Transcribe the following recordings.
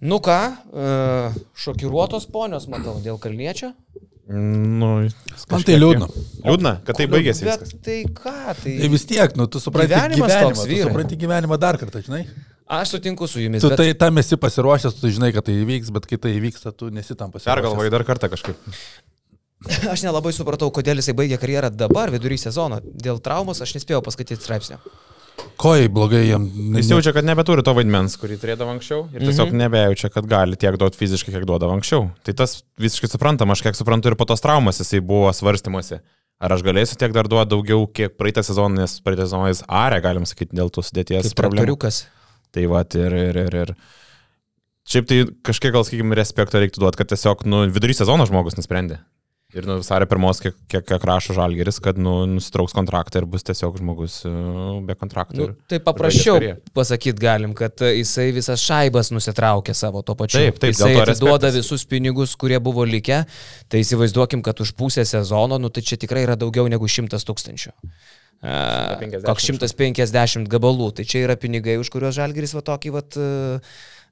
Nu ką, e, šokiruotos ponios, matau, dėl kalniečio. Nu, Man tai liūdna. Liūdna, kad tai baigėsi Bet viskas. tai ką, tai... Tai vis tiek, nu, tu supranti Gyvenimas gyvenimą, toks, tu supranti gyvenimą dar kartą, žinai. Aš sutinku su jumis. Tu bet... tai tam esi pasiruošęs, tu žinai, kad tai įvyks, bet kai tai įvyksta, tu nesi tam pasiruošęs. Pergalvoju dar kartą kažkaip. Aš nelabai supratau, kodėl jisai baigė karjerą dabar, vidury sezono. Dėl traumos aš nespėjau paskaityti straipsnio. Kojai blogai jam. Jis jaučia, kad nebeturi to vaidmens, kurį turėdavo anksčiau ir tiesiog Mhm. nebejaučia, kad gali tiek duoti fiziškai, kiek duodavo anksčiau. Tai tas visiškai suprantama, aš kiek suprantu ir po tos traumos jisai buvo svarstymuose. Ar aš galėsiu tiek dar duoti daugiau, kiek praeitą sezoną, nes praeitą sezoną jis arė, galim sakyti, dėl tų sudėties Kaip problemų. traktoriukas. Tai va, ir, ir, ir, ir. Šiaip tai kažkiek gal, sakykime, respekto reiktų duoti, kad tiesiog, nu, vidury sezono žmogus nusprendė. Ir nuo vasario pirmos, kiek, kiek, kiek rašo Žalgeris, kad, nu, nusitrauks kontraktą ir bus tiesiog žmogus uh, be kontrakto. Nu, tai paprasčiau pasakyti galim, kad e, jisai visas šaibas nusitraukė savo to pačiu. Taip, taip, jisai atiduoda visus pinigus, kurie buvo likę. Tai įsivaizduokim, kad už pusę sezono, nu tai čia tikrai yra daugiau negu 100 tūkstančių. E, 150 Koks 150 gabalų, tai čia yra pinigai, už kuriuos Žalgiris va tokį va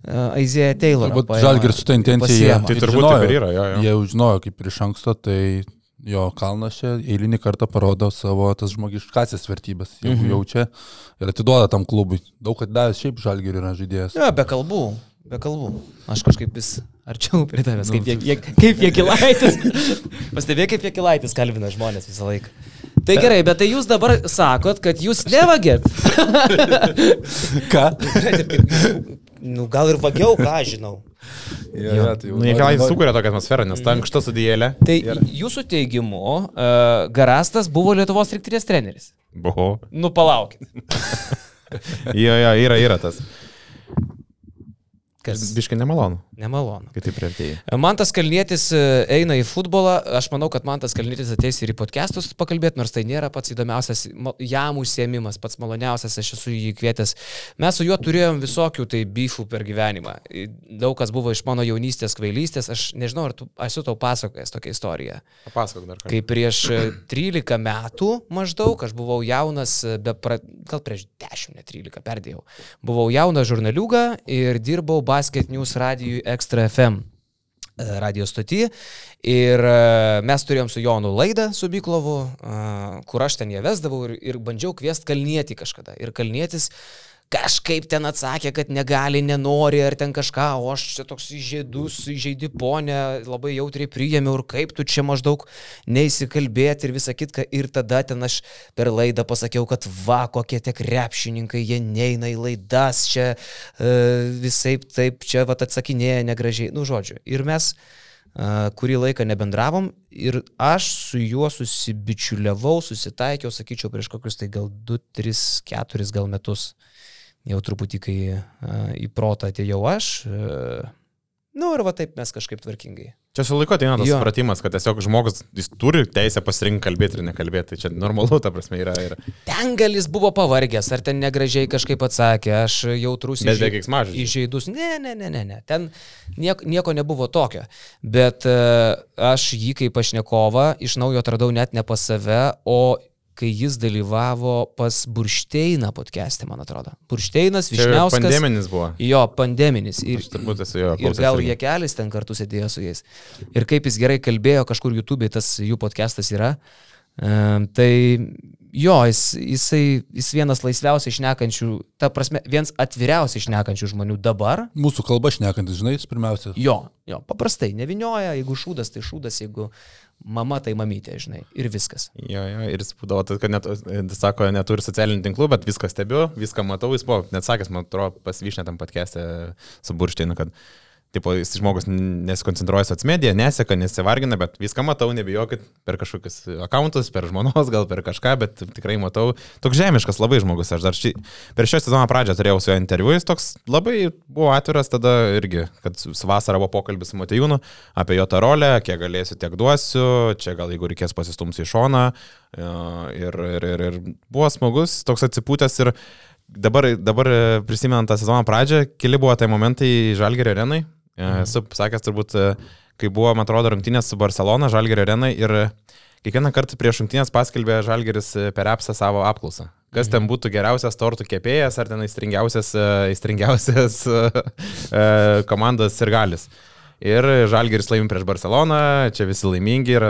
Aizėja Taylor. Turbūt Žalgiris su ta intencija. Tai turbūt žinojo. taip ir yra, jo, jo. Jie jau žinojo kaip ir iš anksto, tai jo kalnas čia eilinį kartą parodo savo tas žmogiškasias vertybės, jeigu Mhm. jaučia ir atiduoda tam klubui. Daug atdavęs šiaip žalgiriui yra žaidėjas. Ne, be kalbų, be kalbų. Aš kažkaip vis arčiau prie tavęs, Nu, kaip, jie, kaip jie kilaitis. Pastebėjai, kaip jie kilaitis kalbina žmonės visą laiką. Tai gerai, bet tai jūs dabar sakot, kad jūs nevagėt. Ką? Nu, gal ir vagiau, ką žinau. Ja, Jo. ja, tai jau Nu, gal nori- sukuria tokią atmosferą, nes ta ankšta sudėjėlė. Tai jūsų teigimu, uh, Garastas buvo Lietuvos rinktinės treneris. Buvo. Nu, palaukit. Jo, jo, yra, yra tas. Kas? Biškai nemalonu, Nemalonu. kai taip priartėjai. Mantas Kalnietis e, eina į futbolą. Aš manau, kad Mantas Kalnietis ateis ir į podcastus pakalbėti, nors tai nėra pats įdomiausias jam užsiemimas, pats maloniausias, aš esu jį kvietęs. Mes su juo turėjom visokių tai bifų per gyvenimą. Daug kas buvo iš mano jaunystės kvailystės. Aš nežinau, ar tu esu tau pasakojęs tokią istoriją. Papasakok dar. Kai prieš e, 13 metų maždaug, aš buvau jaunas, e, pra... gal prieš 10, ne 13, perdėjau. Buvau jaunas žurnaliuga ir dirbau Basket News radijui Extra FM e, radio stotį. Ir e, mes turėjom su Jonu laidą su Byklovu, e, kur aš ten ją vesdavau ir, ir bandžiau kviesti kalnietį kažkada. Ir kalnietis kažkaip ten atsakė, kad negali, nenori ar ten kažką, o aš čia toks įžeidus, įžeidi ponė, labai jautriai priėmiau ir kaip tu čia maždaug neįsikalbėti ir visą kitką. Ir tada ten aš per laidą pasakiau, kad va, kokie tie krepšininkai, jie neina į laidas, čia e, visai taip, čia va atsakinėja negražiai, nu žodžiu. Ir mes Uh, kurį laiką nebendravom ir aš su juo susibičiuliavau, susitaikiau, sakyčiau, prieš kokius tai gal 2, 3, 4 gal metus. Jau truputį, kai į protą atėjau aš. Uh, nu ir va taip mes kažkaip tvarkingai. Čia su laiku ateina tas supratimas, kad tiesiog žmogus jis turi teisę pasirinkti kalbėti ir nekalbėti. Tai čia normalu, ta prasme, yra. yra. Ten gal jis buvo pavargęs, ar ten negražiai kažkaip atsakė, aš jautrus Bet be įžei- keiksmažodžių. įžeidus. Ne, ne, ne, ne, ne. Ten nieko, nieko nebuvo tokio. Bet uh, aš jį kaip pašnekovą iš naujo atradau net ne pas save, o kai jis dalyvavo pas Buršteiną podcast'e, man atrodo. Buršteinas, Višniauskas. pandeminis buvo. Jo, pandeminis. Ir, Aš turbūt esu jo. Ir gal jie kelis ten kartu sėdėjo su jais. Ir kaip jis gerai kalbėjo, kažkur YouTube tas jų podcastas yra. Um, tai jo, jis, jisai, jis vienas laisviausiai išnekančių, ta prasme, vienas atviriausiai išnekančių žmonių dabar. Mūsų kalba šnekantis, žinai, jis pirmiausia. Jo, jo, paprastai, nevinioja, jeigu šūdas, tai šūdas, jeigu mama, tai mamytė, žinai, ir viskas. Jo, jo, ir jis būdavo, kad net, sako, neturi socialinių tinklų, bet viską stebiu, viską matau, jis buvo net sakęs, man atrodo, pasvyšnė tam podcast'e su Buršteinu, kad Tipo, jis žmogus nesikoncentruoja socmediją, neseka, nesivargina, bet viską matau, nebijokit, per kažkokius akauntus, per žmonos, gal per kažką, bet tikrai matau. Toks žemiškas labai žmogus, aš dar šį, per šio sezono pradžią turėjau su juo interviu, jis toks labai buvo atviras tada irgi, kad su vasarą buvo pokalbis su Matejūnu apie jo tą rolę, kiek galėsiu, tiek duosiu, čia gal jeigu reikės pasistumsiu į šoną. e, Ir, ir, ir, ir buvo smagus, toks atsipūtęs ir dabar, dabar prisimenant tą sezono pradžią, keli buvo tai momentai Žalgerio arenai. Mhm. Esu sakęs turbūt, e, kai buvo, man atrodo, rungtynės su Barcelona, Žalgerio arenai ir kiekvieną kartą prieš šimtinės paskelbė Žalgeris e, per apsą savo apklausą. Kas ten būtų geriausias tortų kepėjas ar ten aistringiausias, e, aistringiausias e, komandos sirgalis. Ir Žalgeris laimi prieš Barceloną, čia visi laimingi ir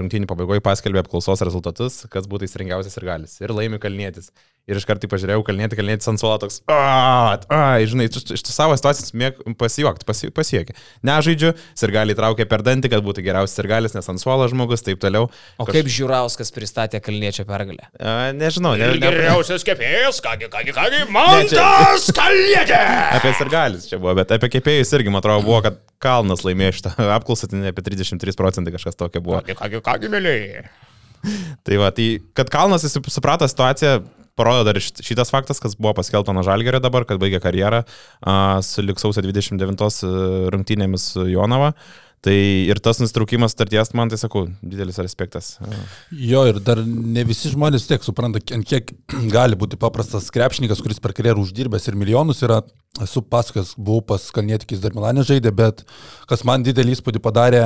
rungtynių pabaigoje paskelbė apklausos rezultatus, kas būtų įsirengiausias ir galis. Ir laimi kalnėtis. Ir iš karto pažiūrėjau, kalnėti, kalnėti Sansuola toks, ai, žinai, iš tu savo situacijos mėg pasijuokti, pasi, pasiekė. Nežaidžiu, ir gali traukė per dantį, kad būtų geriausias ir galis, nes Sansuola žmogus, taip toliau. O Kaž... kaip Žiūrauskas pristatė kalniečio pergalę? A, nežinau, ne, ne, geriausias kepėjas, kągi, kągi, kągi, Mantas kalniečia. Apie ir galis čia buvo, bet apie kepėjus irgi, man atrodo, buvo, kad Kalnas laimėjo šitą apklausą, tai apie 33 procentai kažkas tokio buvo. Kągi, kągi, kągi, mėlyje. tai va, tai kad Kalnas suprato situaciją, parodo dar šitas faktas, kas buvo paskelbta nuo Žalgerio dabar, kad baigė karjerą su liksausio 29 rungtynėmis su Jonava. Tai ir tas nustraukimas starties, man tai sakau, didelis respektas. Jo, ir dar ne visi žmonės tiek supranta, ant kiek gali būti paprastas krepšininkas, kuris per karjerą uždirbęs ir milijonus yra. Esu pasakęs, buvau pas Kalnietikis dar Milanė žaidė, bet kas man didelį įspūdį padarė,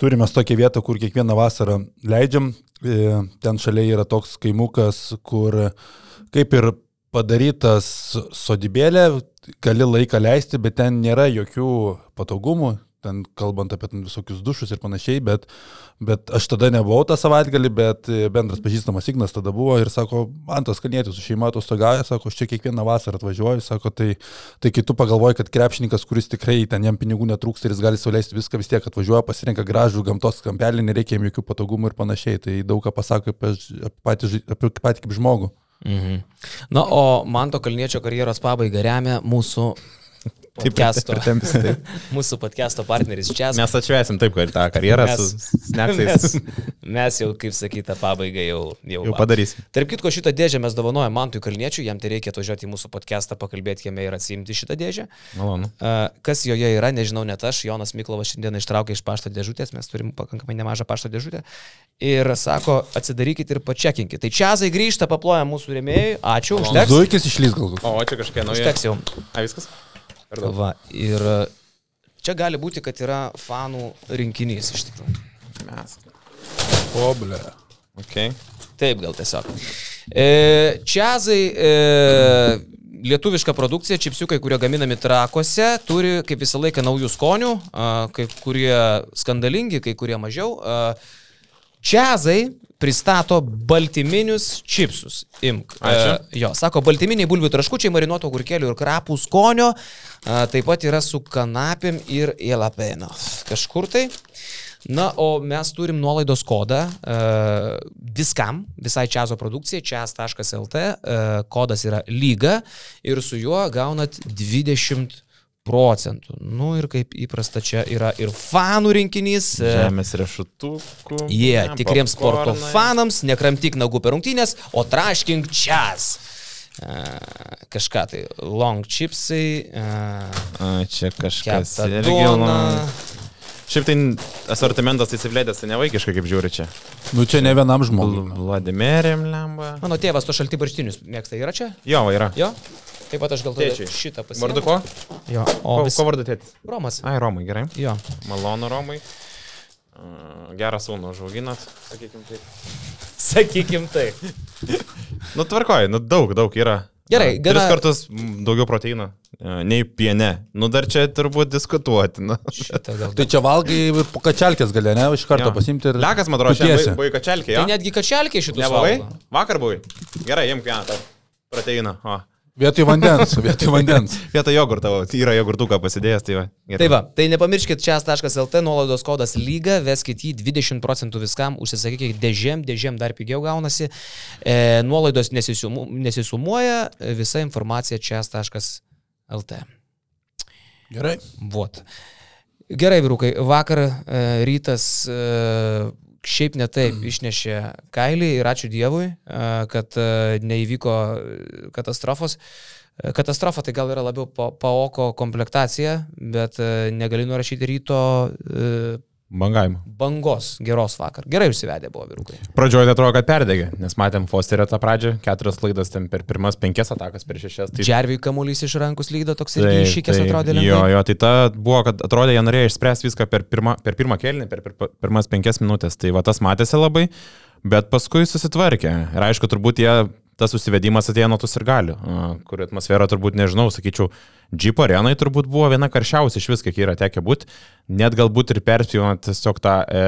turime tokią vietą, kur kiekvieną vasarą leidžiam ten šalia yra toks kaimukas, kur kaip ir padarytas sodybėlė, gali laiką leisti, bet ten nėra jokių patogumų, ten kalbant apie ten visokius dušus ir panašiai, bet, bet aš tada nebuvau tą savaitgalį, bet bendras pažįstamas Ignas tada buvo ir sako, man tas kanėtis su šeima atostogauja, sako, aš čia kiekvieną vasarą atvažiuoju, sako, tai, tai kai tu pagalvoji, kad krepšininkas, kuris tikrai ten jam pinigų netrūksta ir jis gali sauliaisti viską, vis tiek atvažiuoja, pasirenka gražų gamtos kampelį, nereikia jam jokių patogumų ir panašiai, tai daug ką pasako apie, patį, apie patį kaip žmogų. Mhm. Na, o man to kalniečio karjeros pabaiga remia mūsų podcast'o. Taip, taip. Mūsų podcast'o partneris čia. Mes atšviesim taip, kad tą karjerą mes, su sneksais. Mes, mes jau, kaip sakyta, pabaigą jau, jau, jau padarysim. Tarp kitko, šitą dėžę mes dovanojame Mantui Kalniečiui, jam tai reikia atvažiuoti į mūsų podcast'ą, pakalbėti jame ir atsiimti šitą dėžę. Malonu. Kas joje yra, nežinau net aš, Jonas Miklovas šiandien ištraukė iš pašto dėžutės, mes turim pakankamai nemažą pašto dėžutę. Ir sako, atsidarykit ir pačekinkit. Tai Čiazai grįžta, paploja mūsų rėmėjai. Ačiū. Užteks. Zuikis išlys galbūt. O, čia kažkiek nauja. Užteks jau. A, viskas? Va, ir čia gali būti, kad yra fanų rinkinys iš tikrųjų. Mes. Oblė. Okay. Taip, gal tiesiog. E, čiazai, e, lietuviška produkcija, čipsiukai, kurie gaminami trakuose, turi kaip visą laiką naujų skonių, a, kai kurie skandalingi, kai kurie mažiau. A, čiazai pristato baltyminius čipsus. Imk. Ačiū. E, jo, sako, baltyminiai bulvių traškučiai, marinuoto gurkelių ir krapų skonio. E, taip pat yra su kanapėm ir jelapeno. Kažkur tai. Na, o mes turim nuolaidos kodą uh, viskam, visai čiazo produkcijai, čias.lt, uh, kodas yra lyga ir su juo gaunat 20 procentų. Nu ir kaip įprasta, čia yra ir fanų rinkinys. Žemės riešutukų. Jie, yeah, tikriems sporto fanams, nekramtik nagų per rungtynės, o traškink čias. Uh, kažką tai, long chipsai. Uh, A, čia kažkas irgi. Šiaip tai asortimentas įsivlėdęs, tai nevaikiškai kaip žiūri čia. Nu čia ne vienam žmogui. Vladimerėm lemba. Mano tėvas to šalti barštinius mėgsta, yra čia? Jo, yra. Jo? Taip pat aš gal tada šitą pasiėmiau. Vardu ko? Jo. O ko, vis... ko vardu tėtis? Romas. Ai, Romai, gerai. Jo. Malonu, Romai. Gerą sūnų užauginat, sakykim taip. sakykim taip. nu tvarkoji, nu daug, daug yra. Gerai, gana... Tris kartus daugiau proteino nei piene. Nu dar čia turbūt diskutuotina. tai čia valgai ir po kačelkės gali, ne, iš karto ja. pasimti ir... Lekas, man atrodo, šiandien buvai kačelkė. Ja? Tai netgi kačelkė šitų. Nebuvai? Vakar buvai. Gerai, imk vieną proteiną. O. Vietoj vandens, vietoj vandens. vietoj jogurto, yra jogurtuką pasidėjęs, tai va. Gerai. Tai va, tai nepamirškit čia.lt nuolaidos kodas lyga, veskit jį 20 procentų viskam, užsisakykit dėžėm, dėžėm dar pigiau gaunasi, e, nuolaidos nesisumu, nesisumuoja, visa informacija čia.lt. Gerai. Vot. Gerai, vyrukai, vakar e, rytas e, šiaip netaip išnešė kailį ir ačiū Dievui, kad neįvyko katastrofos. Katastrofa tai gal yra labiau paoko komplektacija, bet negali nurašyti ryto Bangavimo. Bangos, geros vakar. Gerai užsivedė buvo vyrukai. Pradžioje atrodo, kad perdegė, nes matėm Fosterio tą pradžią, keturias klaidas ten per pirmas penkias atakas, per šešias. Tai Džerviui kamuolys iš rankų slydo toks irgi iššykęs atrodė lengvai. Jo, jo, tai ta buvo, kad atrodė, jie norėjo išspręsti viską per, pirma, per pirmą kelnį, per, per pirmas penkias minutės. Tai va tas matėsi labai, bet paskui susitvarkė. Ir aišku, turbūt jie, tas susivedimas atėjo nuo tų ir galių, kur atmosfera turbūt, nežinau, sakyčiau, Jeep arenai turbūt buvo viena karščiausia iš viską, kiek yra tekę būti. Net galbūt ir perspėjant tiesiog tą e,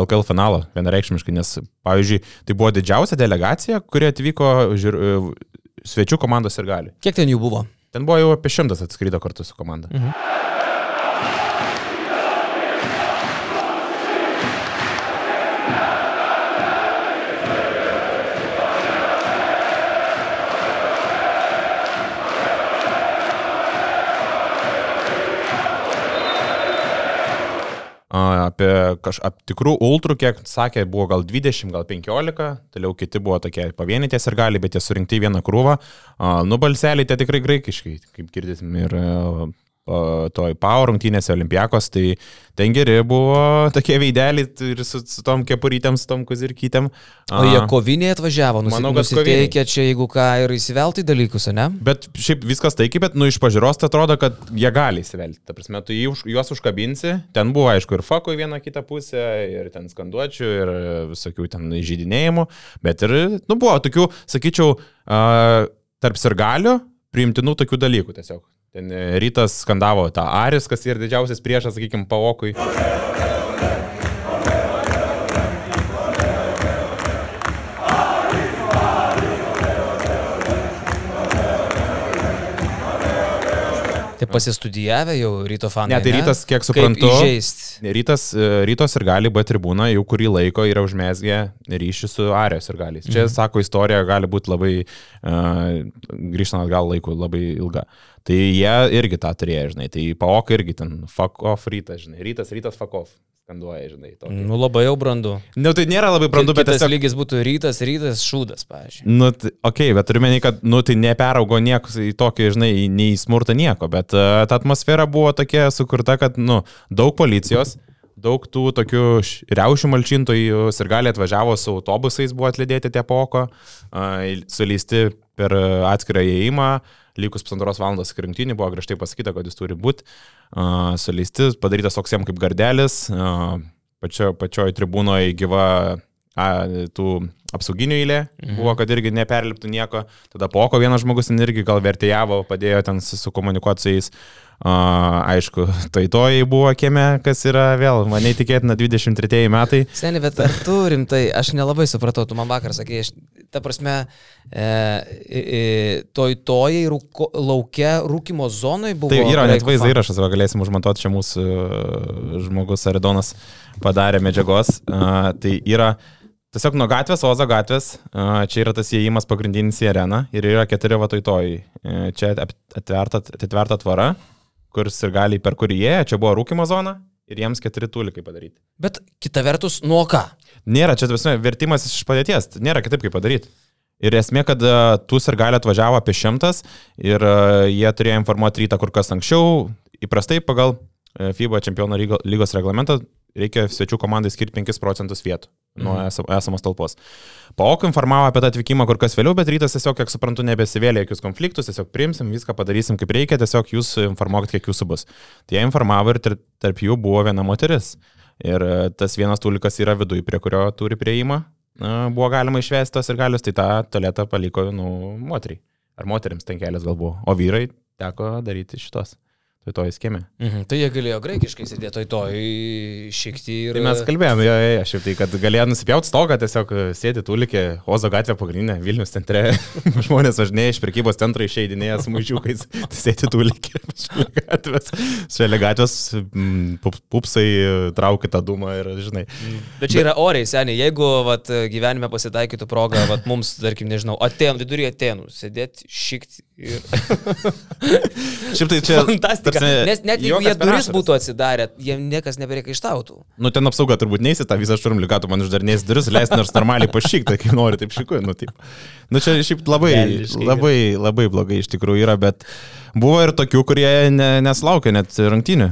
LKL finalą vienareikšmiškai, nes, pavyzdžiui, tai buvo didžiausia delegacija, kuri atvyko žiūr, e, svečių komandos ir gali. Kiek ten jų buvo? Ten buvo jau apie šimtas atskrydo kartu su komanda. Mhm. Apie kažkaip tikrų ultrų, kiek sakė, buvo gal 20, gal 15, toliau kiti buvo tokie pavienitės ir gali, bet jie surinkti vieną krūvą. Nu, balseliai tie tikrai graikiškai, kaip girdėsim, ir toj Power rungtynėse Olimpiakos, tai ten geri buvo tokie veideliai ir su, su tom kepurytėm, su tom kuzirkytėm. O jie koviniai atvažiavo, nusi, Manau, kad nusiteikė čia, jeigu ką, ir įsivelti dalykus, ne? Bet šiaip viskas taikiai, bet nu iš pažiūros tai atrodo, kad jie gali įsivelti. Ta prasme, tu už, juos užkabinsi, ten buvo aišku ir fako į vieną kitą pusę, ir ten skanduočių, ir visokių ten žydinėjimų, bet ir, nu, buvo tokių, sakyčiau, uh, tarp sirgalių priimtinų tokių dalykų tiesiog. Ten e, rytas skandavo tą Aris, kas yra didžiausias priešas, sakykime, pavokui. Tai pasistudijavę jau ryto fanai. Ne, tai rytas, kiek suprantu, rytas, e, rytos ir gali B tribūna jau kurį laiko yra užmesgę ryšį su Arijos ir galiais. Čia, mhm. sako, istorija gali būti labai, uh, grįžtant atgal laiku, labai ilga. Tai jie irgi tą turėjo, žinai, tai paok irgi ten fuck off rytas, žinai, rytas, rytas fuck off skanduoja, žinai. Tokį. Nu labai jau brandu. Nu, tai nėra labai brandu, bet tas tiesiog... lygis būtų rytas, rytas, šūdas, pavyzdžiui. Nu, tai, okei, okay, bet turiu menį, kad, nu, tai neperaugo nieko į tokį, žinai, nei į smurtą nieko, bet uh, ta atmosfera buvo tokia sukurta, kad, nu, daug policijos, daug tų tokių riaušių malčintojų ir gali atvažiavo su autobusais, buvo atlydėti tie poko, uh, suleisti per atskirą įėjimą, likus pusantros valandos skirtingtinį buvo griežtai pasakyta, kad jis turi būti uh, suleisti, padarytas toks jam kaip gardelis, uh, pačio, pačioj tribūnoje gyva a, tų apsauginių eilė, mhm. buvo, kad irgi neperliptų nieko. Tada poko vienas žmogus ten irgi gal vertėjavo, padėjo ten sukomunikuoti su jais. Uh, aišku, tai tojai buvo kieme, kas yra vėl, man neįtikėtina 23 metai. Seniai, bet ar tu rimtai, aš nelabai supratau, tu man vakar sakė, aš, ta prasme, e, e, toj tojai rūko, laukia rūkimo zonai buvo. Tai yra net vaizdo įrašas, va, galėsim užmontuoti čia mūsų uh, žmogus Aridonas padarė medžiagos. Uh, tai yra Tiesiog nuo gatvės, Ozo gatvės, čia yra tas įėjimas pagrindinis į areną ir yra keturi vatoj. Čia atverta, atverta tvara, kur ir gali per kurį jie, čia buvo rūkimo zona ir jiems keturi tulikai padaryti. Bet kita vertus, nuo ką? Nėra, čia prasme, vertimas iš padėties, nėra kitaip kaip padaryti. Ir esmė, kad tu ir gali atvažiavo apie šimtas ir uh, jie turėjo informuoti rytą kur kas anksčiau. Įprastai pagal uh, FIBA čempionų lygos reglamentą reikia svečių komandai skirti 5 procentus vietų nuo mhm. esamos talpos. PAOK informavo apie tą atvykimą kur kas vėliau, bet rytas tiesiog, kiek suprantu, nebesivėlė jokius konfliktus, tiesiog priimsim, viską padarysim kaip reikia, tiesiog jūs informuokit, kiek jūsų bus. Tai jie informavo ir tarp jų buvo viena moteris. Ir e, tas vienas tulikas yra viduje, prie kurio turi prieimą. Buvo galima išvesti tos ir galius, tai tą tualetą paliko, nu, moteriai. Ar moteriams ten kelias gal buvo, o vyrai teko daryti šitos tai to įskėmė. Mhm, tai jie galėjo graikiškai sėdėti to išikti ir... Tai mes kalbėjome, jo, jo, šiaip tai, kad galėjo nusipjauti stogą, tiesiog sėdi tulikė Ozo gatvė pagrindinė, Vilnius centre, žmonės važinėja iš prekybos centro išeidinėja smūžiukais, tai sėdi tulikė šalia gatvės, šalia gatvės pup, pupsai traukia tą dūmą ir, žinai. Bet čia yra oriai, seniai, jeigu vat, gyvenime pasitaikytų proga, vat, mums, tarkim, nežinau, Aten, viduryje Atenų, sėdėti šikti Ir... Šiaip tai čia... Fantastika. tarsi Nes net jeigu jie duris būtų atsidarę, jiem niekas nebereikaištautų. Nu, ten apsauga turbūt neįsi tą visą tu man uždarnės duris, leis nors normaliai pašyk, tai kaip nori, taip šikuoju. Nu, taip. nu, čia šiaip labai, Velniškai. labai, labai blogai iš tikrųjų yra, bet buvo ir tokių, kurie ne, neslaukė net rungtynių.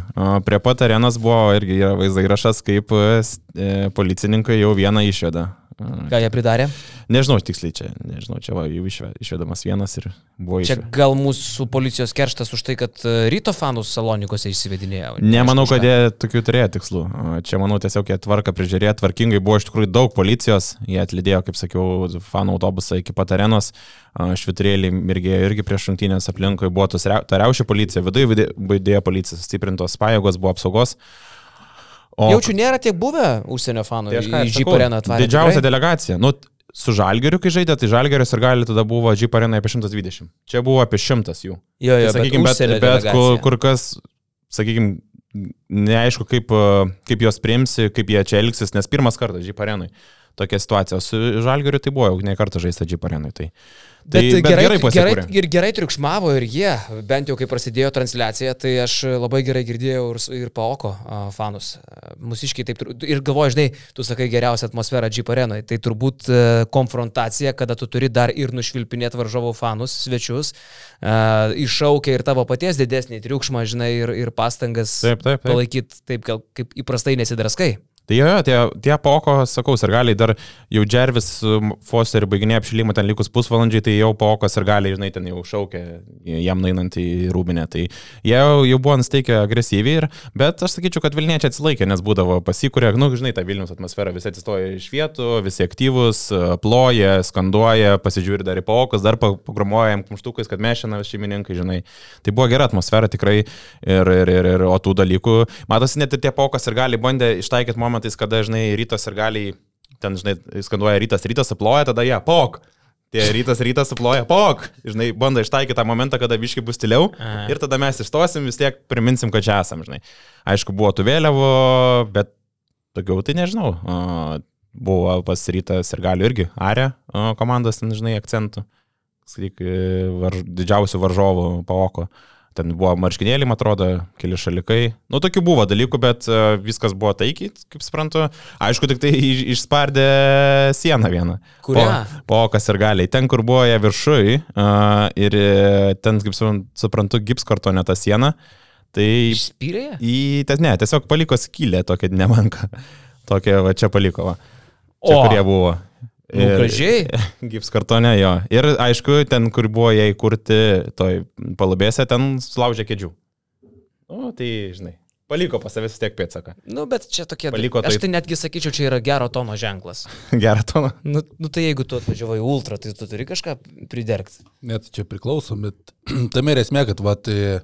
Prie pat arenos buvo irgi yra vaizdo įrašas, kaip e, e, policininkai jau vieną išveda. E, Ką jie pridarė? Nežinau tiksliai čia, nežinau, čia va, jau išve- išvedamas vienas ir buvo Čia išvedamas. gal mūsų policijos kerštas už tai, kad e, ryto fanus salonikose išsivedinėjo. Nemanau, kad jie tokių turėjo tikslų. Čia, manau, tiesiog jie tvarką prižiūrėjo, tvarkingai buvo iš tikrųjų daug policijos, jie atlydėjo, kaip sakiau, fanų autobusą iki pat arenos, švitrėlį mirgėjo irgi prieš šimtinės aplinkui, buvo tos reu- ta riaušė policija, viduje vidėjo policija, stiprintos pajėgos, buvo apsaugos. O Jaučiu, nėra tiek buvę užsienio fanų Tai areną atvarę. Didžiausia tikrai? delegacija. Nu, su Žalgeriu, kai žaidė, tai Žalgeris ir gali tada buvo Jeep arena apie 120. Čia buvo apie 100 jų. Jo, jo, Tai, sakykim, bet, užsienio bet kur, kur kas, sakykime, neaišku, kaip, e, kaip jos priimsi, kaip jie čia elgsis, nes pirmas kartas Jeep arenui tokia situacija. Su Žalgeriu tai buvo jau ne kartą žaista Jeep arenui. Tai, tai, Bet, bet gerai, gerai, pasikūrė. ir gerai triukšmavo ir jie, bent jau kai prasidėjo transliacija, tai aš labai gerai girdėjau ir, ir Paoko fanus. A, Mūsiškiai taip ir galvoju, žinai, tu sakai geriausia atmosfera Jeep arenoje, tai turbūt e, konfrontacija, kada tu turi dar ir nušvilpinėti varžovų fanus, svečius, iššaukia ir tavo paties didesnį triukšmą, žinai, ir, ir pastangas Taip, taip, taip. palaikyti taip, kaip įprastai nesidraskai. Tai jo, tie, tie poko, sakau, ir gali dar jau Džervis, Foster baiginė apšilimą ten likus pusvalandžiai, tai jau pokos ir gali, žinai, ten jau šaukė jam nainant į rūbinę. Tai jie jau, jau buvo nusteikę agresyviai, ir, bet aš sakyčiau, kad Vilniečiai atsilaikė, nes būdavo pasikūrė, nu, žinai, ta Vilnius atmosfera, visi atsistoja iš vietų, visi aktyvus, ploja, skanduoja, pasižiūri dar į pokos, dar pagromuoja jam kumštukais, kad mes šiandien šeimininkai, žinai. Tai buvo gera atmosfera tikrai ir, ir, ir, ir o tų dalykų, matosi, net ir tie pokos ir gali bandė ištaikyti momentais, kada, žinai, rytas ir gali, ten, žinai, skanduoja rytas, rytas aploja, tada jie, pok. Tie rytas, rytas suploja, pok. Žinai, bando ištaikyti tą momentą, kada viški bus tyliau. Aha. Ir tada mes išstosim, vis tiek priminsim, kad čia esam, žinai. Aišku, buvo tų vėliavų, bet daugiau tai nežinau. A, Buvo pas rytas ir gali irgi arė a, komandos, ten, žinai, akcentų. Sakyk, varž, didžiausių varžovų paoko. Ten buvo marškinėlį, man atrodo, keli šalikai. Nu, tokių buvo dalykų, bet e, viskas buvo taikiai, kaip suprantu. Aišku, tik tai iš- išspardė sieną vieną. Kurią? Po, po kas ir galiai. Ten, kur buvo jie viršui uh, ir e, ten, kaip supran- suprantu, gipskartonė ta siena. Tai Išspyrė? ją? į, tas ne, tiesiog paliko skylę tokia nemanka. Tokia va čia paliko. Va. Čia, O. kurie buvo. Nu, gražiai. Gipskartonė jo. Ir aišku, ten, kur buvo jie įkurti, toj palubėse, ten sulaužė kėdžių. O, tai, žinai, paliko pas savęs tiek pėtsaką. Nu, bet čia tokie... Paliko Aš tai- tai netgi sakyčiau, čia yra gero tono ženklas. Gerą toną. Nu, nu tai jeigu tu atvažiavai į ultra, tai tu turi kažką pridergti. Net čia priklauso, bet tame ir esmė, kad vat, e,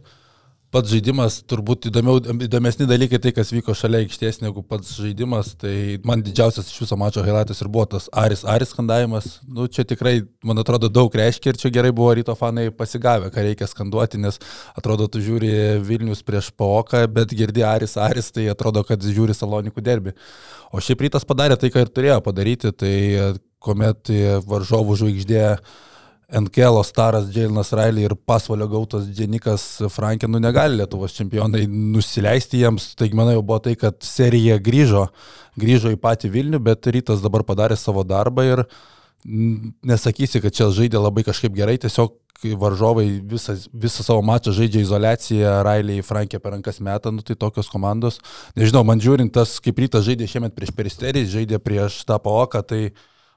pats žaidimas, turbūt įdomiau, įdomesni dalykai tai, kas vyko šalia aikštės negu pats žaidimas, tai man didžiausias iš viso mačo highlightas ir buvo tas Aris Aris skandavimas. Nu, čia tikrai, man atrodo, daug reiškia ir čia gerai buvo ryto fanai pasigavę, ką reikia skanduoti, nes atrodo, tu žiūri Vilnius prieš Paoką, bet girdi Aris Aris, tai atrodo, kad žiūri Salonikų derbi. O šiaip rytas padarė tai, ką ir turėjo padaryti, tai kuomet varžovų žvaigždė NKL staras Džiailinas Railį ir pasvalio gautas Dženikas Frankenų negali Lietuvos čempionai nusileisti jiems. Taigi, manau, jau buvo tai, kad serija grįžo, grįžo į patį Vilnių, bet rytas dabar padarė savo darbą ir nesakysi, kad čia žaidė labai kažkaip gerai, tiesiog varžovai visą, visą savo mačą žaidžia izolaciją, Railiai Frankė per rankas metą, nu tai tokios komandos. Nežinau, man žiūrint tas, kaip rytas žaidė šiemet prieš Peristerį, žaidė prieš tą paoką, tai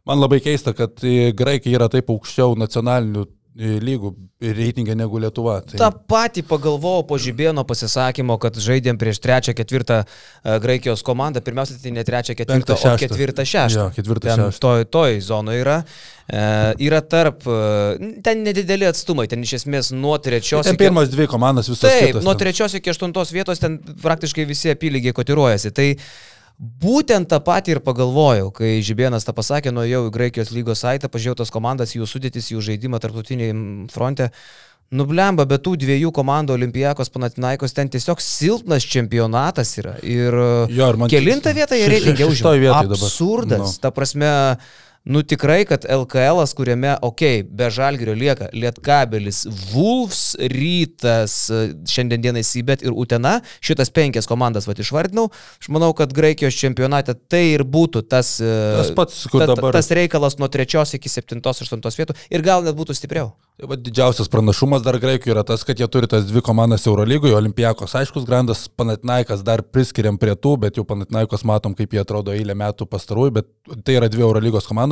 Man labai keista, kad e, graikai yra taip aukščiau nacionalinių e, lygų reitingą negu Lietuva. Tai... Ta pati pagalvojau po Žibėno pasisakymo, kad žaidėm prieš trečią, ketvirtą e, Graikijos komandą. Pirmiausia, tai ne trečią, ketvirtą, o ketvirtą, šeštą. Jo, ketvirtą, šeštą. Toj, toj zonoje yra. E, yra tarp, ten nedideli atstumai, ten iš esmės nuo trečios Ten pirmas dvi komandos visos. Taip, kitos nuo trečios iki aštuntos vietos ten praktiškai visi apylygiai kotiruojasi. Tai būtent tą patį ir pagalvojau, kai Žibėnas tą pasakė, nuėjau į Graikijos lygos saitą, pažiūrėjau tas komandas, jų sudėtis, jų žaidimą tarptautiniai fronte. Nublemba, bet tų dviejų komandų Olimpijakos Panatinaikos ten tiesiog silpnas čempionatas yra. Ir Jo, ir kelintą vietą jie užima. vietoj dabar. Absurdas. Nu. Ta prasme, Nu tikrai, kad LKL, kuriame, okei, okay, be žalgerio lieka Lietkabelis, Wolfs, Rytas, šiandien dienai Sybet ir Utena, šitas penkias komandas va išvardinau, aš manau, kad Graikijos čempionate tai ir būtų tas, Tas pats, ta, dabar- tas reikalas nuo trečios iki septintos, aštuntos vietų ir gal net būtų stipriau. Tai va, didžiausias pranašumas dar Graikijoje yra tas, kad jie turi tas dvi komandas Eurolygoje, Olimpijakos aiškus grandas, Panatnaikas dar priskiriam prie tų, bet jau Panatnaikos matom, kaip jie atrodo eilę metų pastarųjų, bet tai yra dvi Eurolygos komandos.